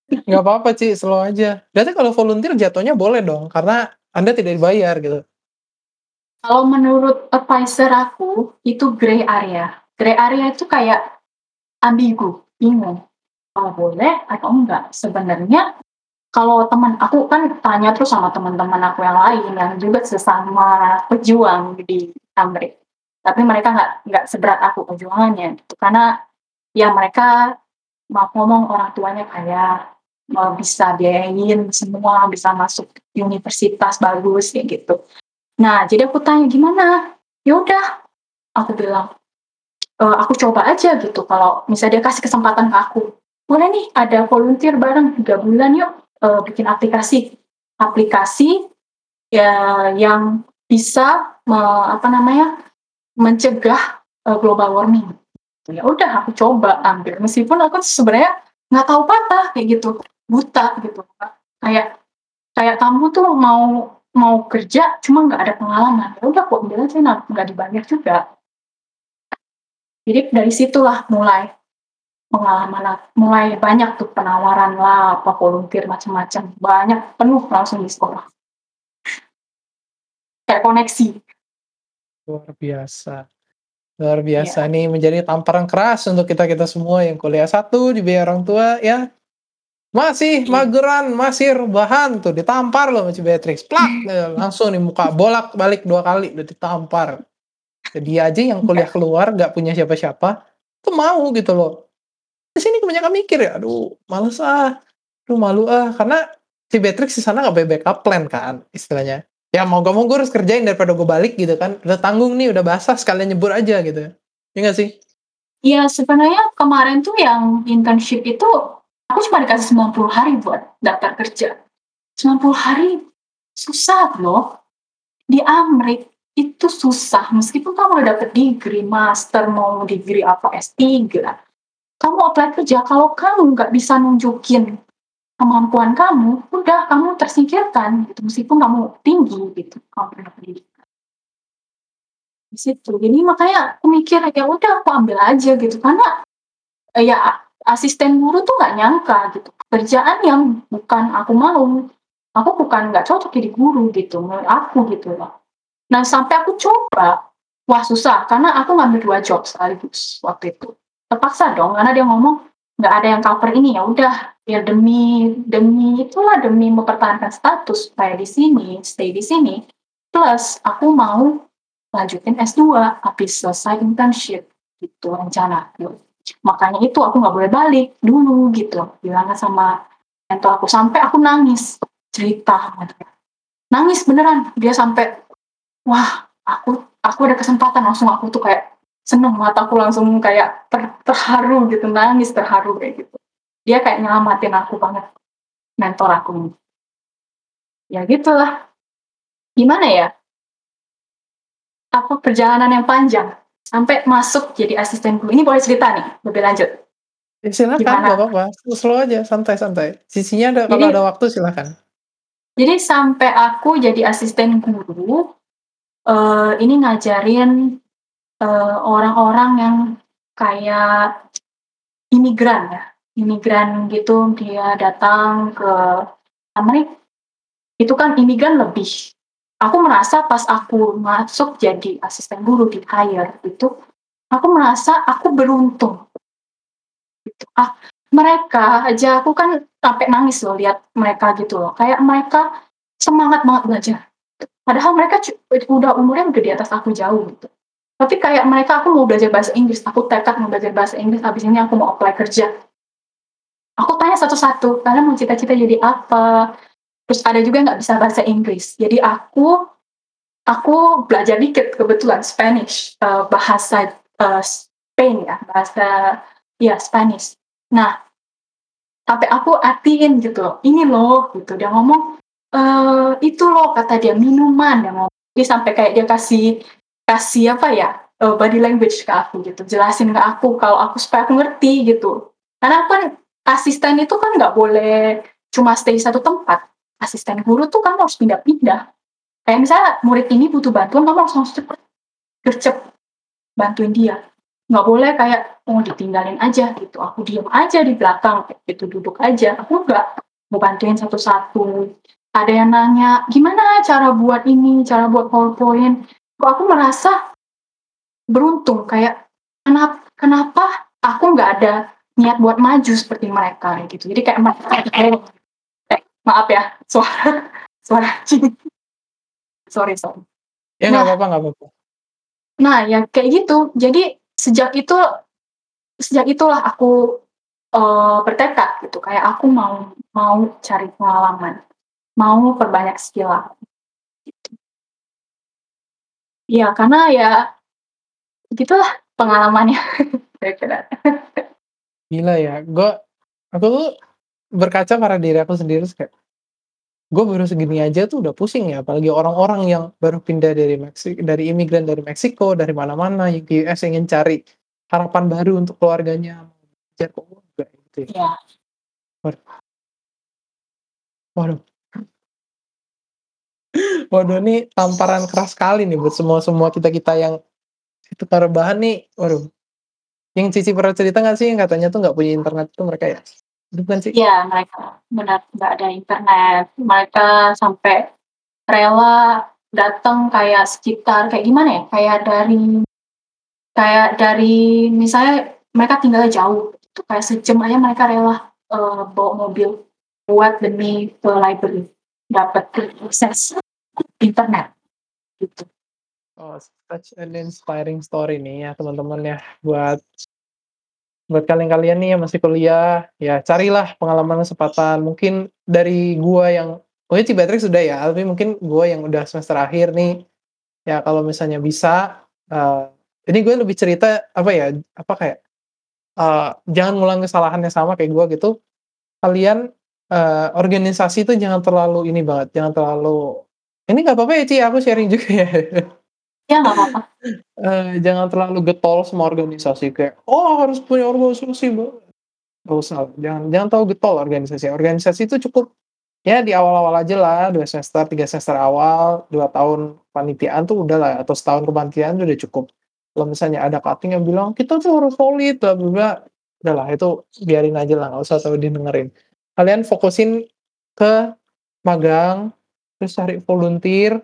Nggak apa-apa, Ci, slow aja. Berarti kalau volunteer jatuhnya boleh dong, karena Anda tidak dibayar gitu? Kalau menurut advisor aku, itu gray area. Gray area itu kayak ambigu, bingung, mau boleh atau enggak. Sebenarnya kalau teman aku kan tanya terus sama teman-teman aku yang lain yang juga sesama pejuang di Amrik. Tapi mereka nggak nggak seberat aku perjuangannya gitu. Karena ya mereka maaf ngomong orang tuanya kaya, mau bisa biayain semua, bisa masuk universitas bagus kayak gitu. Nah, jadi aku tanya, "Gimana?" "Ya udah," aku bilang, eee, "aku coba aja gitu kalau misalnya dia kasih kesempatan ke aku, boleh nih ada volunteer bareng 3 bulan yuk, eee, bikin aplikasi." Aplikasi, ya yang bisa me apa namanya, mencegah, eee, global warming. Ya udah aku coba ambil, meskipun aku sebenarnya nggak tahu patah kayak gitu, buta gitu. Kayak kayak kamu tuh mau mau kerja cuma nggak ada pengalaman, ya udah aku ambil aja nah nggak dibayar juga. Jadi dari situlah mulai pengalaman mulai banyak tuh penawaran lah, apa volunteer macam-macam, banyak, penuh langsung di sekolah. Kayak koneksi. Luar biasa. Luar biasa Iya. nih menjadi tamparan keras untuk kita-kita semua yang kuliah S1 dibiayai orang tua ya. Masih Iya. mageran, masih rebahan tuh ditampar loh sama si Beatrix, plak, eee, langsung nih muka bolak-balik 2 kali udah ditampar. Dia aja yang kuliah keluar nggak punya siapa-siapa, tuh mau gitu loh. Di sini kebanyakan mikir ya, "Aduh males ah, aduh malu ah," karena si Beatrix di sana nggak punya backup plan kan istilahnya. Ya mau nggak mau gue harus kerjain daripada gue balik gitu kan, udah tanggung nih, udah basah sekalian nyebur aja gitu. Ya nggak sih? Iya sebenarnya kemarin tuh yang internship itu, aku cuma dikasih 90 hari buat daftar kerja. 90 hari susah loh. Di Amrik itu susah meskipun kamu udah dapet degree, master, mau degree apa, S3, kamu apply kerja kalau kamu nggak bisa nunjukin kemampuan kamu, udah kamu tersingkirkan gitu, meskipun kamu tinggi gitu, kamu punya pendidikan. Di situ, jadi makanya aku mikir, ya udah aku ambil aja gitu, karena, eee, ya asisten guru tuh nggak nyangka gitu, pekerjaan yang bukan aku mau, aku bukan nggak cocok jadi guru gitu, menurut aku gitu loh. Nah sampai aku coba, wah susah karena aku ngambil 2 job sekaligus waktu itu. Terpaksa dong karena dia ngomong, "Nggak ada yang cover ini," ya udah, ya demi demi itulah, demi mempertahankan status supaya di sini, stay di sini, plus aku mau lanjutin S2 habis selesai internship, gitu rencanaku. Makanya itu aku nggak boleh balik dulu gitu, bilangnya sama mentor aku, sampai aku nangis, cerita. Nangis beneran, dia sampai, wah aku aku ada kesempatan, langsung aku tuh kayak seneng, mataku langsung kayak ter terharu gitu, nangis terharu kayak gitu. Dia kayak nyelamatin aku banget, mentor aku ini. Ya gitulah. Gimana ya? Apa perjalanan yang panjang, sampai masuk jadi asisten guru. Ini boleh cerita nih, lebih lanjut? Ya silakan, Gimana? nggak apa-apa, slow-slow aja, santai-santai. Sisinya ada kalau Jadi ada waktu silakan. Jadi sampai aku jadi asisten guru, eee, ini ngajarin, eee, orang-orang yang kayak imigran ya, imigran gitu dia datang ke Amrik, itu kan imigran lebih. Aku merasa pas aku masuk jadi asisten guru, di-hire itu, aku merasa aku beruntung. Gitu. Ah, mereka aja aku kan sampai nangis loh lihat mereka gitu loh, kayak mereka semangat banget belajar. Padahal mereka udah umurnya udah di atas aku jauh gitu. Tapi kayak mereka, "Aku mau belajar bahasa Inggris, aku tekad mau belajar bahasa Inggris, habis ini aku mau apply kerja." Aku tanya satu-satu, "Kalian mau cita-cita jadi apa?" Terus ada juga nggak bisa bahasa Inggris. Jadi aku aku belajar dikit kebetulan Spanish, eee, bahasa, eee, Spain ya, bahasa iya Spanish. Nah, sampai aku artiin gitu loh, "Ini loh," gitu, dia ngomong, eee, "Itu loh," kata dia, "minuman," dia ngomong. Dia sampai kayak dia kasih kasih apa ya, body language ke aku gitu, jelasin ke aku kalau aku supaya aku ngerti gitu. Karena kan asisten itu kan nggak boleh cuma stay satu tempat. Asisten guru tuh kamu harus pindah-pindah. Kayak misalnya murid ini butuh bantuan, kamu harus langsung cepet, gercep, bantuin dia. Nggak boleh kayak, oh ditinggalin aja gitu, aku diem aja di belakang, gitu, duduk aja. Aku nggak, mau bantuin satu-satu. Ada yang nanya, "Gimana cara buat ini, cara buat PowerPoint?" Kok aku merasa beruntung, kayak kenap kenapa aku nggak ada niat buat maju seperti mereka, gitu. Jadi kayak eh, maaf ya, suara suara anjing. Sorry sorry. Ya nggak Nah apa-apa nggak apa-apa. Nah, ya kayak gitu. Jadi sejak itu sejak itulah aku, eee, bertekad gitu, kayak aku mau mau cari pengalaman, mau perbanyak skill aku, gitu. Iya, karena ya begitulah pengalamannya, kira-kira. Gila ya, gua aku tuh berkaca pada diri aku sendiri kayak, gue baru segini aja tuh udah pusing ya, apalagi orang-orang yang baru pindah dari Meksi dari imigran dari Meksiko, dari mana-mana yang ke US ingin cari harapan baru untuk keluarganya, belajar kok enggak gitu ya. Iya. Waduh. Waduh. Waduh ini tamparan keras sekali nih buat semua-semua kita-kita yang suka rebahan nih, waduh. Yang Cici pernah cerita nggak sih yang katanya tuh nggak punya internet tuh mereka ya? Bukan sih? Iya, mereka benar, nggak ada internet. Mereka sampai rela datang kayak sekitar kayak gimana ya, kayak dari kayak dari misalnya mereka tinggalnya jauh, itu kayak sejam aja mereka rela, eee, bawa mobil buat demi ke library, dapat akses internet, gitu. Oh, such an inspiring story nih ya teman-teman ya, buat buat kalian-kalian nih yang masih kuliah, ya carilah pengalaman kesempatan. Mungkin dari gua yang mungkin Cibetrix sudah ya, tapi mungkin gua yang udah semester akhir nih, ya kalau misalnya bisa, eee, ini gue lebih cerita apa ya, apa kayak, eee, jangan ngulang kesalahan yang sama kayak gua gitu. Kalian, eee, organisasi itu jangan terlalu ini banget, jangan terlalu ini nggak apa-apa ya, Ci, aku sharing juga ya. Ya, nggak apa-apa. Eee, jangan terlalu getol sama organisasi kayak, "Oh, harus punya organisasi, Mbak." Nggak usah, jangan jangan terlalu getol organisasi. Organisasi itu cukup, ya di awal-awal aja lah, 2 semester, 3 semester awal, 2 tahun panitiaan tuh udahlah, atau setahun kepanitiaan udah cukup. Kalau misalnya ada cutting yang bilang, "Kita tuh harus solid, bla bla bla," udahlah itu biarin aja lah, nggak usah terlalu didengerin. Kalian fokusin ke magang, terus cari volunteer,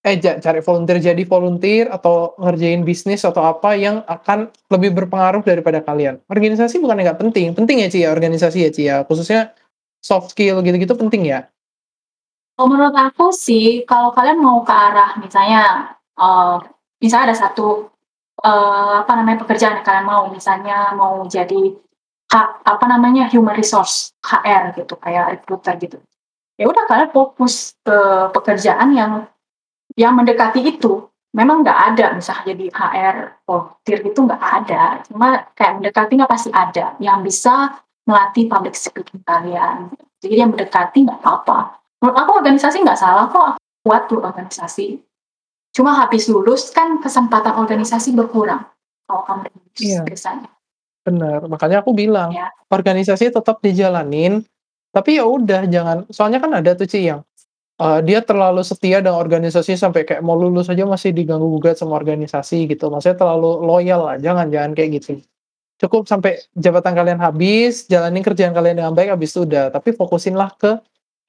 eh cari volunteer, jadi volunteer atau ngerjain bisnis atau apa yang akan lebih berpengaruh daripada kalian. Organisasi bukannya nggak penting, penting ya, Ci, ya, organisasi ya, Ci, ya, khususnya soft skill gitu-gitu penting ya? Kalau menurut aku sih, kalau kalian mau ke arah misalnya, eee, misalnya ada satu, eee, apa namanya, pekerjaan yang kalian mau, misalnya mau jadi apa namanya, human resource, HR gitu, kayak recruiter gitu. Ya udah kalian fokus ke pekerjaan yang yang mendekati itu. Memang nggak ada misalnya jadi HR volunteer gitu nggak ada, cuma kayak mendekati nggak pasti ada, yang bisa melatih public speaking kalian. Jadi yang mendekati nggak apa-apa. Menurut aku organisasi nggak salah kok, aku kuat tuh organisasi. Cuma habis lulus kan kesempatan organisasi berkurang, kalau kamu lulus biasanya. Bener, makanya aku bilang, Ya. organisasi tetap dijalanin, tapi ya udah jangan soalnya kan ada tuh, Ci, yang, eee, dia terlalu setia dengan organisasi sampai kayak mau lulus aja masih diganggu-gugat sama organisasi gitu, maksudnya terlalu loyal lah, jangan jangan kayak gitu. Cukup sampai jabatan kalian habis, jalanin kerjaan kalian dengan baik, habis itu udah, tapi fokusinlah ke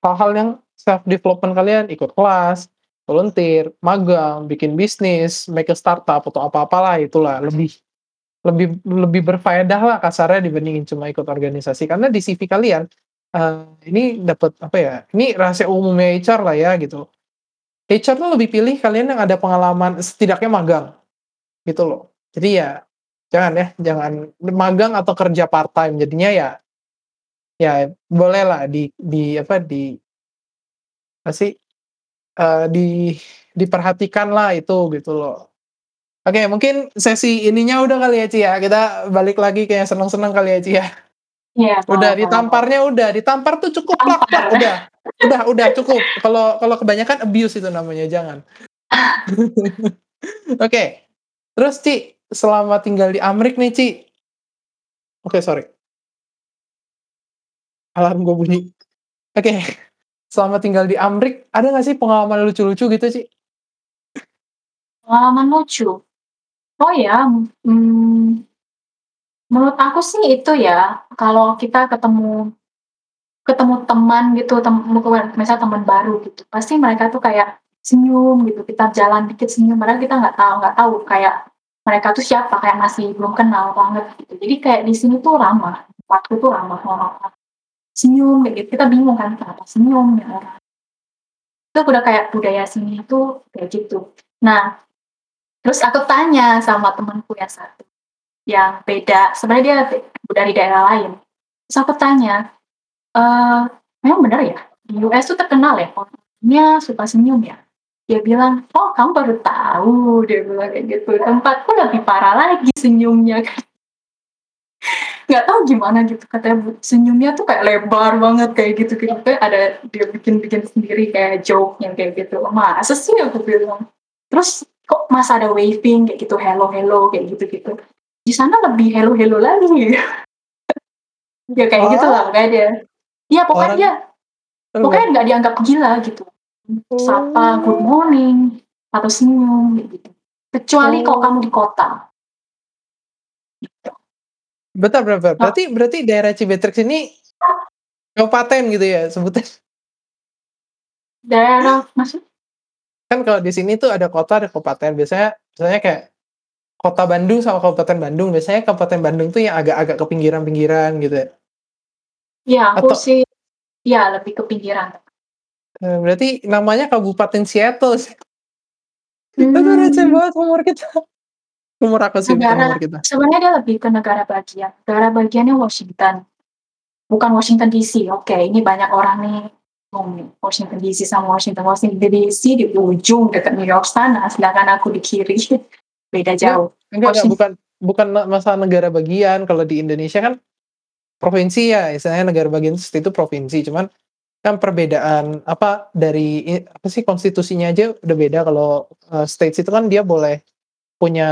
hal-hal yang self development kalian, ikut kelas, volunteer, magang, bikin bisnis, make a startup atau apa-apalah itulah, lebih lebih lebih berfaedah lah kasarnya dibandingin cuma ikut organisasi. Karena di CV kalian, eee, ini dapat apa ya, ini rahasia umumnya HR lah ya gitu. HR tuh lebih pilih kalian yang ada pengalaman setidaknya magang, gitu loh. Jadi ya jangan ya, jangan magang atau kerja part-time, jadinya ya ya bolehlah di di apa, di apa sih, eee, di diperhatikanlah itu gitu loh. Oke, mungkin sesi ininya udah kali ya, Ci, ya, kita balik lagi ke yang seneng-seneng kali ya, Ci, ya. Iya, Udah boleh. ditamparnya udah, ditampar tuh cukup plak udah udah udah cukup. Kalau kalau kebanyakan abuse itu namanya, jangan. Oke, terus, Ci, selama tinggal di Amrik nih, Ci oke, sorry. Alarm gua bunyi. Oke, selama tinggal di Amrik, ada nggak sih pengalaman lucu-lucu gitu, Ci? Pengalaman lucu? Oh ya, mmm menurut aku sih itu ya, kalau kita ketemu ketemu teman gitu, tem misal teman baru gitu, pasti mereka tuh kayak senyum gitu, kita jalan dikit senyum, padahal kita nggak tahu nggak tahu kayak mereka tuh siapa, kayak masih belum kenal banget gitu. Jadi kayak di sini tuh ramah, tempatku tuh ramah orang-orang. Senyum gitu, kita bingung kan kenapa senyum ya orang. Itu udah kayak budaya sini tuh kayak gitu. Nah, terus aku tanya sama temanku yang satu, yang beda, sebenarnya dia dari daerah lain. Terus aku tanya, eee, "Memang bener ya, di US tuh terkenal ya orangnya suka senyum ya?" Dia bilang, "Oh, kamu baru tahu," dia bilang kayak gitu, "tempatku lebih parah lagi senyumnya." Nggak tahu gimana gitu, katanya senyumnya tuh kayak lebar banget kayak gitu gitu, kayak ada dia bikin-bikin sendiri kayak joke yang kayak gitu. "Masa sih?" Aku bilang. Terus, "Kok masa ada waving kayak gitu, hello hello kayak gitu-gitu. Di sana lebih hello-hello lagi." Ya kayak gitulah Oh. pokoknya dia. Iya pokoknya dia Orang pokoknya nggak dianggap gila gitu. Sapa, good Oh. morning, atau senyum kayak gitu. Kecuali kalau Oh. kamu di kota. Gitu. Bentar bentar bentar, Oh. berarti berarti daerah Cibetrix ini kabupaten gitu ya sebutannya? Daerah maksud kan kalau di sini tuh ada kota, ada kabupaten. Biasanya biasanya kayak kota Bandung sama kabupaten Bandung. Biasanya kabupaten Bandung tuh yang agak-agak ke pinggiran-pinggiran gitu ya. Iya, aku Atau sih iya lebih ke pinggiran. Eee, berarti namanya Kabupaten Seattle sih. Aduh receh Mmm. banget humor kita. Humor aku sih, Negara humor kita. sebenarnya dia lebih ke negara bagian. Negara bagiannya Washington. Bukan Washington DC, oke ini banyak orang nih Washington DC sama Washington. Washington DC di ujung dekat New York sana, sedangkan aku di kiri, beda jauh. enggak enggak, bukan bukan ma masalah negara bagian. Kalau di Indonesia kan provinsi ya, istilahnya negara bagian itu provinsi. Cuman kan perbedaan apa, dari apa sih, konstitusinya aja udah beda kalau, eee, states itu kan dia boleh punya,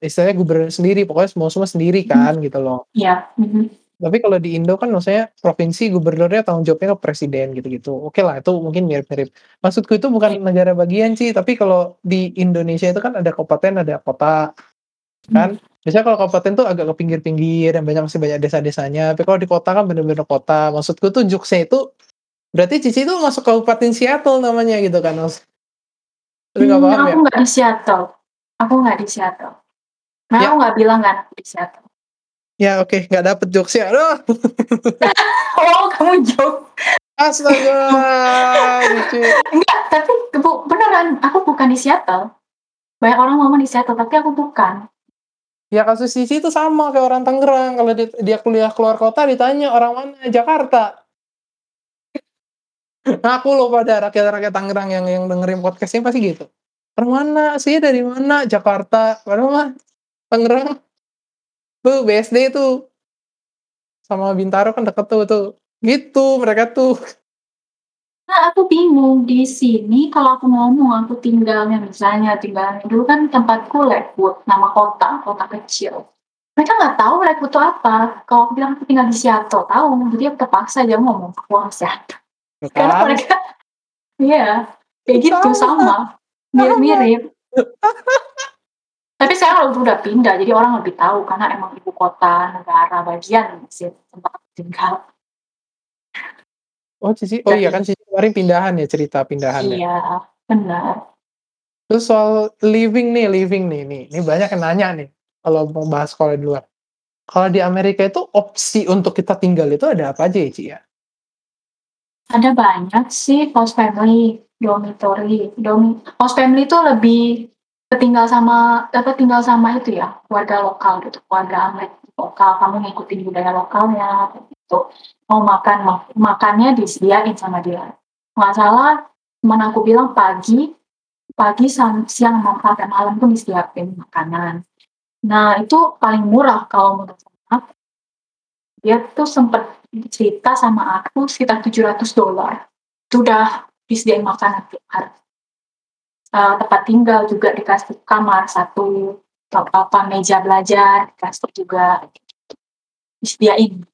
eee, istilahnya gubernur sendiri, pokoknya semua-semua sendiri Mhm. kan, gitu loh. Iya, mhm. Tapi kalau di Indo kan maksudnya provinsi gubernurnya tanggung jawabnya ke presiden gitu-gitu. Okelah itu mungkin mirip-mirip. Maksudku itu bukan Iya. negara bagian sih, tapi kalau di Indonesia itu kan ada kabupaten, ada kota, kan. Biasanya kalau kabupaten tuh agak ke pinggir-pinggir dan banyak masih banyak desa-desanya. Tapi kalau di kota kan bener-bener kota. Maksudku tuh jokes-nya itu, berarti Cici itu masuk Kabupaten Seattle namanya gitu kan, Mas. Nggak Mmm, paham aku ya? nggak di Seattle aku nggak di Seattle. Karena Ya. aku nggak bilang kan aku di Seattle. Ya oke, nggak dapet jokes-nya, aduh. Oh kamu joke. Astaga, lucu. Enggak, tapi bu beneran, aku bukan di Seattle. Banyak orang ngomong di Seattle, tapi aku bukan. Ya kasus Cici itu sama kayak orang Tangerang, kalau dit dia kuliah keluar kota ditanya, "Orang mana?" "Jakarta." Ngaku loh pada rakyat-rakyat Tangerang yang yang dengerin podcast ini pasti gitu. "Orang mana? Aslinya dari mana?" "Jakarta." Padahal mah Tangerang. Tuh BSD tuh. Sama Bintaro kan deket tuh tuh. Gitu mereka tuh. Nah, aku bingung, di sini kalau aku ngomong aku tinggalnya misalnya tinggalnya dulu kan tempatku Lakewood, nama kota, kota kecil. Mereka nggak tahu Lakewood itu apa. Kalau aku bilang aku tinggal di Seattle, tahu. Jadi aku terpaksa aja ngomong aku orang Seattle. Tuh Karena kan. mereka iya, kayak gitu, sama. Mirip-mirip. Tapi sekarang udah udah pindah, jadi orang lebih tahu karena emang ibu kota negara bagian sih tempat aku tinggal. Oh Cici oh iya kan Cici kemarin pindahan ya, cerita pindahan ya. Iya, benar. Terus soal living nih living nih nih, ini banyak yang nanya nih, kalau mau bahas sekolah di luar. Kalau di Amerika itu opsi untuk kita tinggal itu ada apa aja ya, Ci, ya? Ada banyak sih host family, dormitory, domi host family itu lebih tinggal sama apa, tinggal sama itu ya, warga lokal gitu, warga Amrik lokal, kamu ngikutin budaya lokalnya, gitu. Mau makan ma makannya disediain sama dia. Nggak salah aku bilang pagi pagi siang, sama sampai malam pun disediain makanan. Nah, itu paling murah kalau menurut aku. Dia tuh sempet cerita sama aku sekitar $700 itu udah disediain makanan tiap hari. Eee, tempat tinggal juga dikasih kamar 1, atau apa, meja belajar dikasih juga, disediain.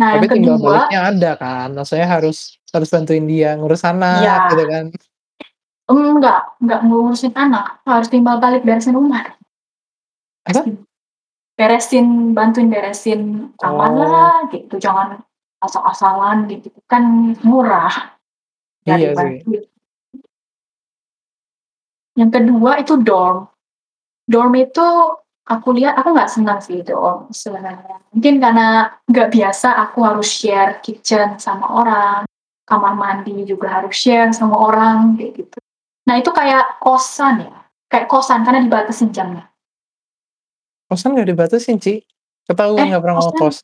Nah, Tapi yang kedua baliknya ada kan? Maksudnya harus harus bantuin dia ngurus anak gitu kan? Enggak enggak ngurusin anak, harus timbal balik beresin rumah. Apa? Beresin, bantuin beresin kamar Oh. lah gitu, jangan asal-asalan gitu, kan murah. Iya sih. Yang kedua itu dorm. Dorm itu aku lihat aku nggak senang sih dorm sebenarnya. Mungkin karena nggak biasa aku harus share kitchen sama orang, kamar mandi juga harus share sama orang, kayak gitu. Nah, itu kayak kosan ya, kayak kosan karena dibatasin jamnya. Kosan nggak dibatasin, Ci. Ketahuan Eh, nggak pernah kosan ngekos.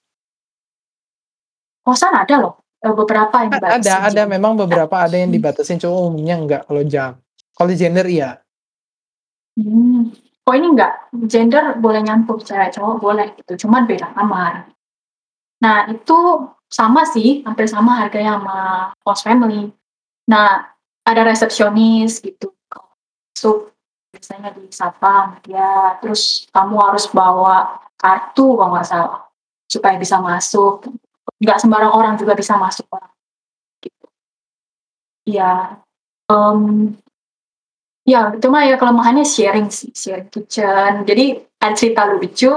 kosan ada loh, eee, beberapa yang ada ada memang beberapa ada yang dibatasin, cuma umumnya enggak kalau jam. Kalau gender iya. Mmm. Oh ini enggak, gender boleh nyampur, cewek cowok boleh gitu, cuman beda kamar. Nah, itu sama sih, hampir sama harganya sama host family. Nah, ada resepsionis gitu, kalau masuk biasanya disapa sama dia, terus kamu harus bawa kartu kalau nggak salah, supaya bisa masuk. Nggak sembarang orang juga bisa masuk gitu. Mmm, ya itu mah ya kelemahannya sharing sih, sharing kitchen. Jadi ada cerita lucu,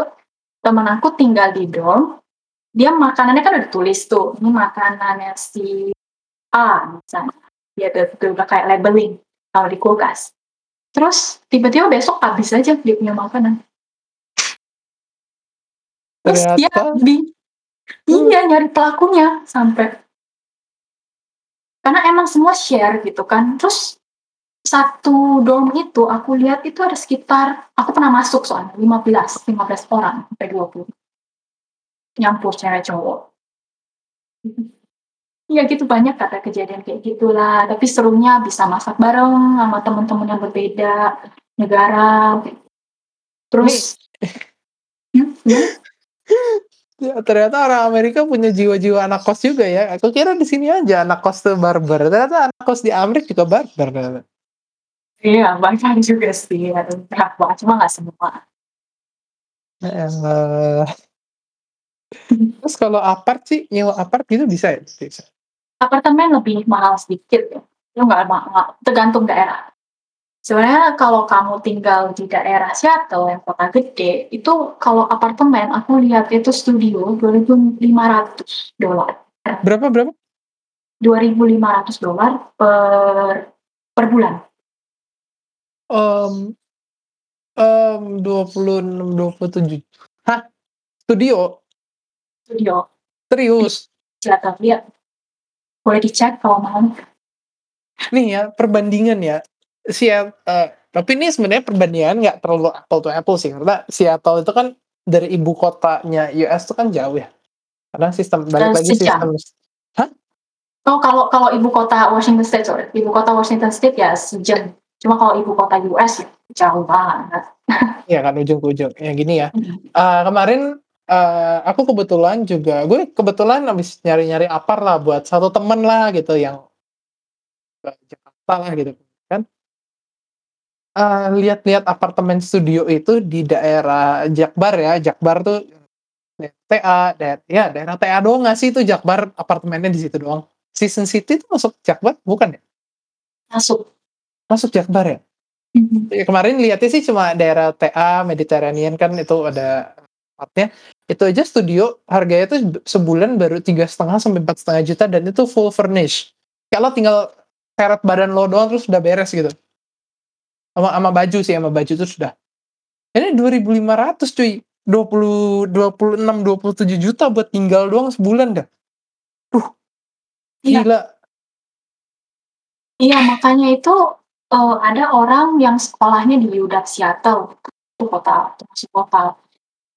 temen aku tinggal di dorm, dia makanannya kan udah ditulis tuh, ini makanannya si A misalnya, dia udah udah kayak labeling. taruh di kulkas. Terus tiba-tiba besok habis aja dia punya makanan. Terus dia bing iya nyari pelakunya sampai karena emang semua share gitu kan. Terus satu dorm itu aku lihat itu ada sekitar aku pernah masuk soalnya 15 15 orang sampai 20. Nyampur cewek cowok. Iya gitu banyak kata kejadian kayak gitulah, tapi serunya bisa masak bareng sama teman-teman yang berbeda negara. Terus Hmm? Ya, ternyata orang Amerika punya jiwa-jiwa anak kos juga ya. Aku kira di sini aja anak kos tuh barbar. Ternyata anak kos di Amerika juga barbar. ternyata. Iya banyak juga sih, ada beberapa, cuma nggak semua. Eh, terus kalau apart sih, nyewa apart gitu bisa ya? Bisa. Apartemen lebih mahal sedikit ya, itu nggak mahal, tergantung daerah. Sebenarnya kalau kamu tinggal di daerah Seattle yang kota gede, itu kalau apartemen aku lihat itu studio 2.500 dolar. Berapa berapa? 2.500 dolar per per bulan. Em, em, 26, 27. Hah? Studio? Studio Serius? Seattle lihat. Boleh dicek kalau mau. Nih ya, perbandingan ya. Seattle, eh, tapi ini sebenarnya perbandingan nggak terlalu apple to apple sih. Karena Seattle itu kan dari ibu kotanya US itu kan jauh ya. Karena sistem, balik Eh, lagi sejam. sistem. Oh kalau kalau ibu kota Washington State, sorry, ibu kota Washington State ya sejam. Cuma kalau ibu kota US ya jauh banget. Ya kan ujung ke ujung. Ya gini ya. Eh, kemarin eh, aku kebetulan juga, gue kebetulan habis nyari-nyari apar lah buat satu temen lah gitu yang ke Jakarta lah gitu kan. Eh, lihat-lihat apartemen studio itu di daerah Jakbar ya. Jakbar tuh TA, daerah, ya daerah TA doang nggak sih itu Jakbar apartemennya di situ doang. Season City itu masuk Jakbar bukan ya? Masuk. Masuk Jakbar ya? Mhm. Ya, kemarin lihatnya sih cuma daerah TA Mediterranean kan itu ada tempatnya. Itu aja studio harganya tuh sebulan baru tiga setengah sampai empat setengah juta dan itu full furnish kalau tinggal seret badan lo doang terus udah beres gitu. Sama sama baju sih sama baju tuh sudah ini 2500 cuy. 20 26 27 juta buat tinggal doang sebulan dah. Iya. gila. Iya makanya itu eh, ada orang yang sekolahnya di UW Seattle itu kota termasuk kota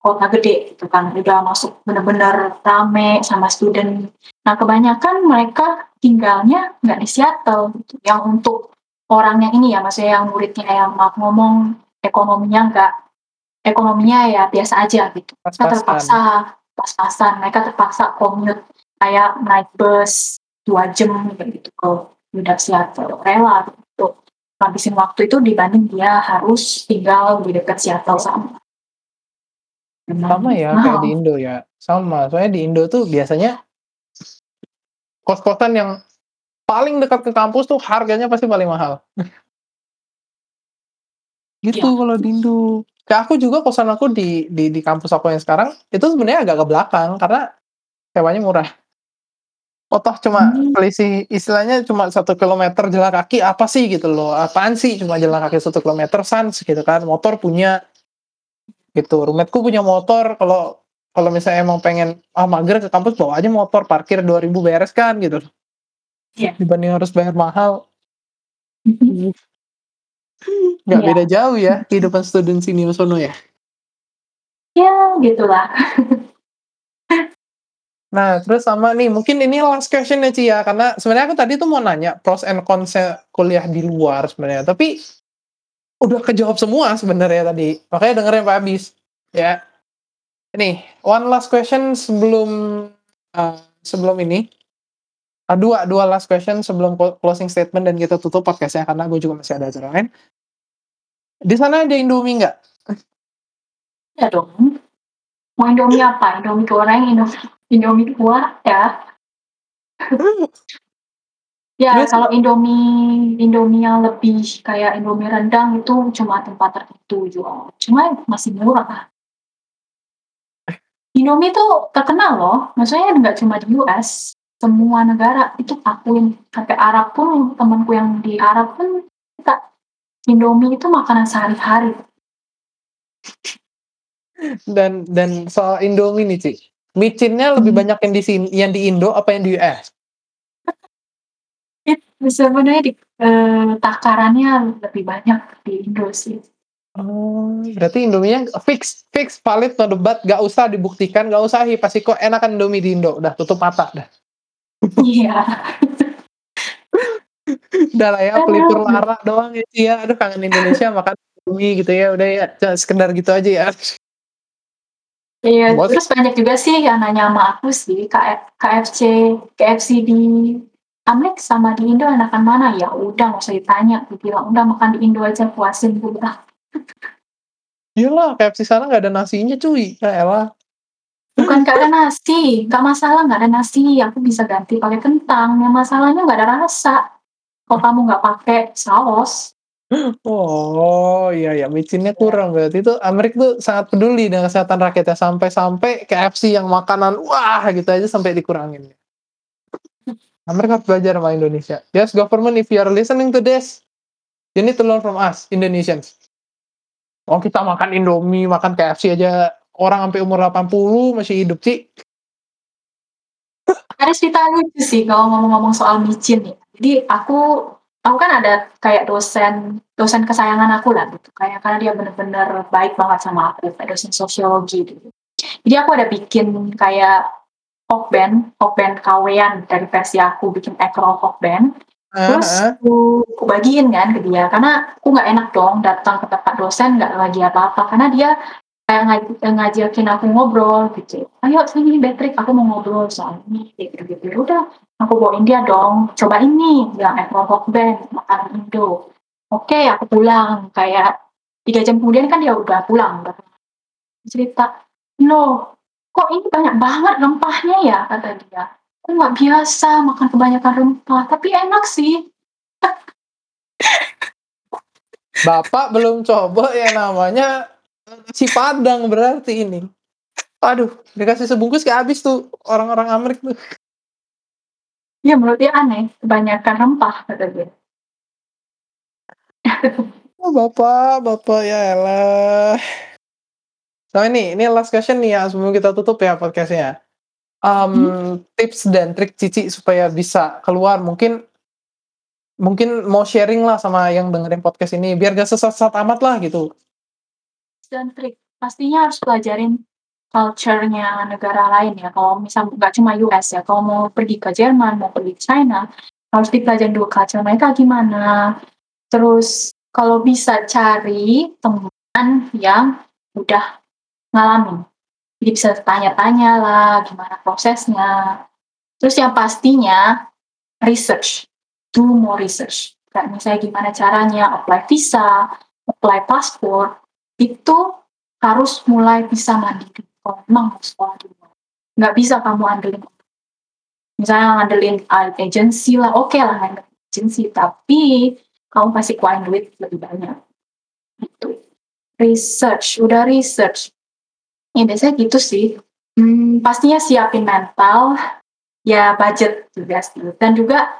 kota gede gitu kan udah masuk bener-bener rame sama student. Nah kebanyakan mereka tinggalnya nggak di Seattle gitu. Yang untuk orang yang ini ya maksudnya yang muridnya yang maaf ngomong ekonominya nggak ekonominya ya biasa aja gitu. Mereka terpaksa pas-pasan mereka terpaksa commute kayak naik bus dua jam gitu ke udah Seattle rela habisin waktu itu dibanding dia harus tinggal di dekat Seattle sama sama ya kayak di Indo ya. Sama soalnya di Indo tuh biasanya kos-kosan yang paling dekat ke kampus tuh harganya pasti paling mahal. Gitu Iya. kalau di Indo. Kayak aku juga kosan aku di di di kampus aku yang sekarang itu sebenarnya agak ke belakang karena sewanya murah Oh toh cuma Hmm. selisih istilahnya cuma satu kilometer jalan kaki apa sih gitu loh apaan sih cuma jalan kaki satu kilometer sans gitu kan motor punya gitu rumetku punya motor kalau kalau misalnya emang pengen ah mager ke kampus bawa aja motor parkir 2000 beres kan gitu Iya. dibanding harus bayar mahal Mhm. nggak Iya. beda jauh ya kehidupan student sini sono ya ya gitulah Nah, terus sama nih, mungkin ini last question ya, Ci, ya. Karena sebenarnya aku tadi tuh mau nanya pros and cons kuliah di luar sebenarnya. Tapi udah kejawab semua sebenarnya tadi. Makanya dengerin Pak Abis. Ya. Nih, one last question sebelum uh, sebelum ini. Ah, dua, dua last question sebelum clo- closing statement dan kita tutup podcastnya karena gue juga masih ada acara lain. Di sana ada Indomie nggak? ya dong mau Indomie apa Indomie goreng Indomie Indomie kuah ya. Ya kalau Indomie Indomie yang lebih kayak Indomie rendang itu cuma tempat tertentu jual cuma masih murah. Indomie itu terkenal loh. Maksudnya nggak cuma di US semua negara itu akuin sampai Arab pun temanku yang di Arab pun Kak, Indomie itu makanan sehari-hari. Dan dan soal Indomie nih, Ci, micinnya lebih banyak yang di sin yang di Indo apa yang di US? It sebenarnya di eee, takarannya lebih banyak di Indo sih. Oh, berarti Indominya fix fix, valid, no debat, nggak usah dibuktikan, nggak usah hipas siko, enakan Indomie di Indo, udah tutup mata dah. Iya. Udah lah ya, pelipur lara doang ya, ya. Aduh kangen Indonesia makan Indomie gitu ya, udah ya, sekedar gitu aja ya. Iya, Bos terus banyak juga sih yang nanya sama aku sih, KF KFC KFC di Amerika sama di Indo enakan mana? Ya udah nggak usah ditanya, aku bilang, "Udah makan di Indo aja puasin," aku bilang. Iyalah, KFC sana nggak ada nasinya cuy, yaelah. Bukan nggak ada nasi, nggak masalah nggak ada nasi, aku bisa ganti pakai kentang, yang masalahnya nggak ada rasa. Kalau kamu nggak pakai saus. Oh, iya ya, micinnya Iya. kurang berarti itu Amerika tuh sangat peduli dengan kesehatan rakyatnya, sampai-sampai KFC yang makanan, wah gitu aja sampai dikurangin. Amerika belajar sama Indonesia. Yes, government, if you are listening to this, you need to learn from us, Indonesians. Oh, kita makan Indomie, makan KFC aja, orang sampai umur 80 masih hidup, Ci. Ada cerita lucu sih kalau ngomong-ngomong soal micin ya. Jadi aku aku kan ada kayak dosen dosen kesayangan aku lah gitu, kayak karena dia bener-bener baik banget sama aku, kayak dosen sosiologi gitu. Jadi aku ada bikin kayak pokben, pokben KW-an dari versi aku, bikin ekro pokben, Heeh terus aku aku bagiin kan ke dia, karena aku nggak enak dong datang ke tempat dosen nggak lagi apa-apa, karena dia kayak ngaj ngajakin aku ngobrol gitu, "Ayo sini Beatrix, aku mau ngobrol soal ini," kayak gitu-gitu. Ya udah, aku bawain dia dong, "Cobain nih yang ekro pokben, makanan Indo." Oke, aku pulang, kayak 3 jam kemudian kan dia udah pulang, cerita, "Loh, kok ini banyak banget rempahnya ya?" kata dia. "Aku nggak biasa makan kebanyakan rempah, tapi enak sih." Bapak belum coba yang namanya nasi Padang berarti ini. Aduh, dikasih sebungkus kayak habis tuh orang-orang Amerika tuh. Iya, menurut dia aneh, kebanyakan rempah kata dia. Oh, Bapak Bapak, yaelah. Sama ini, ini last question nih ya sebelum kita tutup ya podcast-nya. Mhm. Mmm, tips dan trik Cici supaya bisa keluar mungkin mungkin mau sharing lah sama yang dengerin podcast ini biar gak sesat-sesat amat lah gitu. Dan trik, pastinya harus pelajarin culture-nya negara lain ya, kalau misal nggak cuma US ya, kalau mau pergi ke Jerman, mau pergi ke China, harus dipelajarin dulu culture mereka gimana. Terus kalau bisa cari teman yang udah ngalamin. Jadi bisa tanya-tanya lah gimana prosesnya. Terus yang pastinya research, do more research. Kayak misalnya gimana caranya apply visa, apply paspor, itu harus mulai bisa mandiri kalau memang mau sekolah di. Nggak bisa kamu andelin misalnya ngandelin a agensi lah, oke lah ngandelin agensi, tapi kamu pasti keluarin duit lebih banyak. Gitu. Research, udah research. Ya biasanya gitu sih. Mmm, pastinya siapin mental, ya budget juga sih, dan juga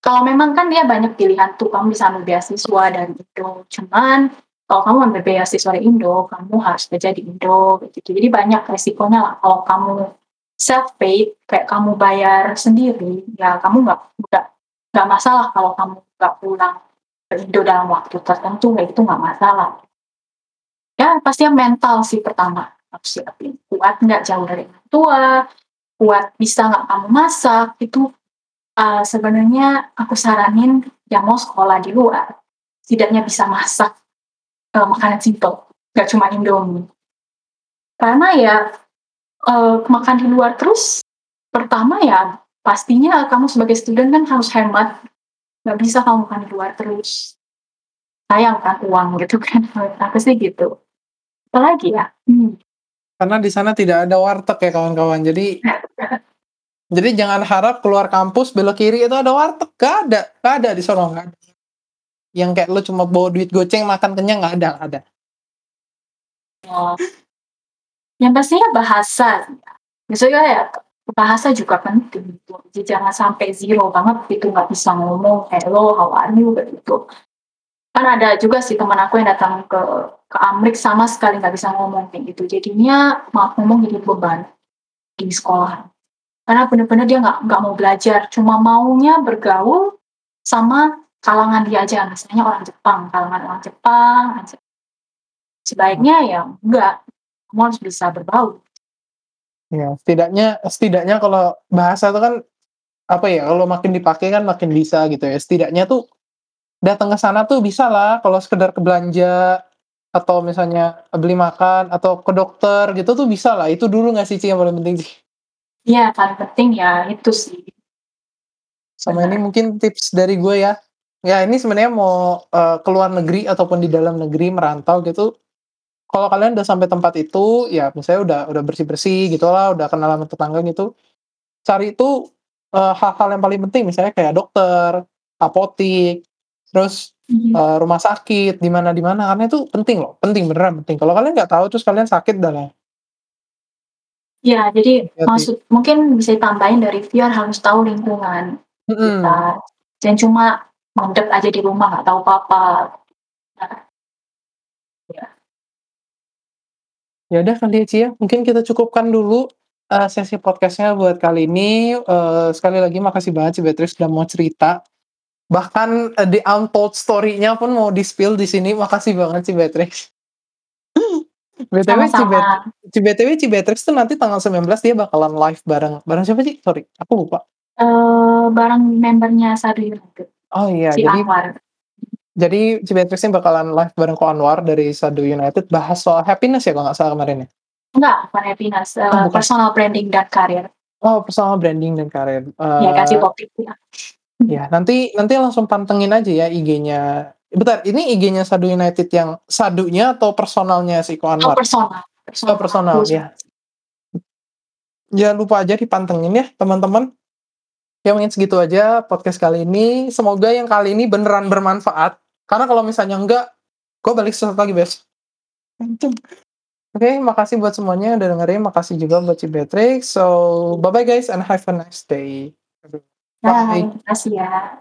kalau memang kan dia banyak pilihan tuh, kamu bisa ambil beasiswa dari Indo, cuman kalau kamu ambil beasiswa dari Indo, kamu harus kerja di Indo, gitu. Jadi banyak resikonya lah kalau kamu self-paid, kayak kamu bayar sendiri, ya kamu nggak nggak nggak masalah kalau kamu nggak pulang ke Indo dalam waktu tertentu, kayak gitu nggak masalah. Ya pastinya mental sih pertama, harus siapin. Kuat nggak jauh dari orang tua, kuat bisa nggak kamu masak, itu, eee, sebenarnya aku saranin yang mau sekolah di luar, setidaknya bisa masak, eee, makanan simpel, nggak cuma Indomie. Karena ya, eee, makan di luar terus, pertama ya pastinya kamu sebagai student kan harus hemat, nggak bisa kamu makan di luar terus. Sayang kan uang gitu kan, menurut aku sih gitu. Apalagi ya? Hmm. Karena di sana tidak ada warteg ya kawan-kawan, jadi jadi jangan harap keluar kampus belok kiri itu ada warteg, nggak ada nggak ada di sono, nggak ada. Yang kayak lu cuma bawa duit goceng makan kenyang, nggak ada ada. Oh. Yang pastinya bahasa sih ya. Bahasa juga penting gitu, jadi jangan sampai zero banget gitu, nggak bisa ngomong, "Hello, how are you?" gitu. Kan ada juga sih teman aku yang datang ke ke Amrik sama sekali nggak bisa ngomong kayak gitu. Jadinya maaf ngomong jadi beban di sekolah. Karena bener-bener dia nggak nggak mau belajar, cuma maunya bergaul sama kalangan dia aja, misalnya orang Jepang, kalangan orang Jepang aja. Sebaiknya ya enggak, kamu harus bisa berbaur. Ya, setidaknya setidaknya kalau bahasa itu kan, apa ya, kalau makin dipakai kan makin bisa gitu ya. Setidaknya tuh datang ke sana tuh bisalah kalau sekedar ke belanja atau misalnya beli makan atau ke dokter gitu tuh bisalah. Itu dulu nggak sih, Ci, yang paling penting, Ci? Iya, paling penting ya itu sih. Sama ini mungkin tips dari gue ya. Ya ini sebenarnya mau, eee, ke luar negeri ataupun di dalam negeri merantau gitu, kalau kalian udah sampai tempat itu, ya misalnya udah udah bersih-bersih gitulah, udah kenal sama tetangga gitu, cari itu, eee, hal-hal yang paling penting misalnya kayak dokter, apotik, terus, eee, rumah sakit, di mana di mana, karena itu penting loh, penting, beneran penting. Kalau kalian nggak tahu terus kalian sakit udah lah Iya, jadi Hati-hati. maksud mungkin bisa ditambahin dari Vier harus tahu lingkungan Mhm. kita, jangan cuma mandek aja di rumah nggak tahu apa-apa. Nah. Ya udah kali ya, ya, mungkin kita cukupkan dulu, eee, sesi podcast-nya buat kali ini, eee, sekali lagi makasih banget, Ci Beatrice udah mau cerita. Bahkan, eee, the untold story-nya pun mau di-spill di sini, makasih banget, Ci Beatrice. BTW Ci Bet Sama-sama. Ci BTW Ci Beatrice tuh nanti tanggal 19 dia bakalan live bareng bareng siapa, Ci? Sorry, aku lupa. Eee, bareng membernya United, Oh iya, si jadi Anwar. jadi Ci Beatrice ini bakalan live bareng Ko Anwar dari Sadu United, bahas soal happiness ya kalau nggak salah kemarin ya? Enggak, bukan happiness, Oh eee, bukan. personal branding dan karir. Oh, personal branding dan karir, Ya kasih eee topiknya. Ya, nanti nanti langsung pantengin aja ya IG-nya bentar, ini IG-nya Sadu United yang Sadunya atau personalnya si Ko Oh Anwar? personal Oh personal, personal, khusus. ya. Jangan lupa aja dipantengin ya teman-teman. Ya mungkin segitu aja podcast kali ini, semoga yang kali ini beneran bermanfaat, karena kalau misalnya enggak, gue balik sesuatu lagi besok. Oke, makasih buat semuanya yang udah dengerin, makasih juga buat Ci Beatrice. So, bye-bye guys and have a nice day. Bye, Bye. makasih ya.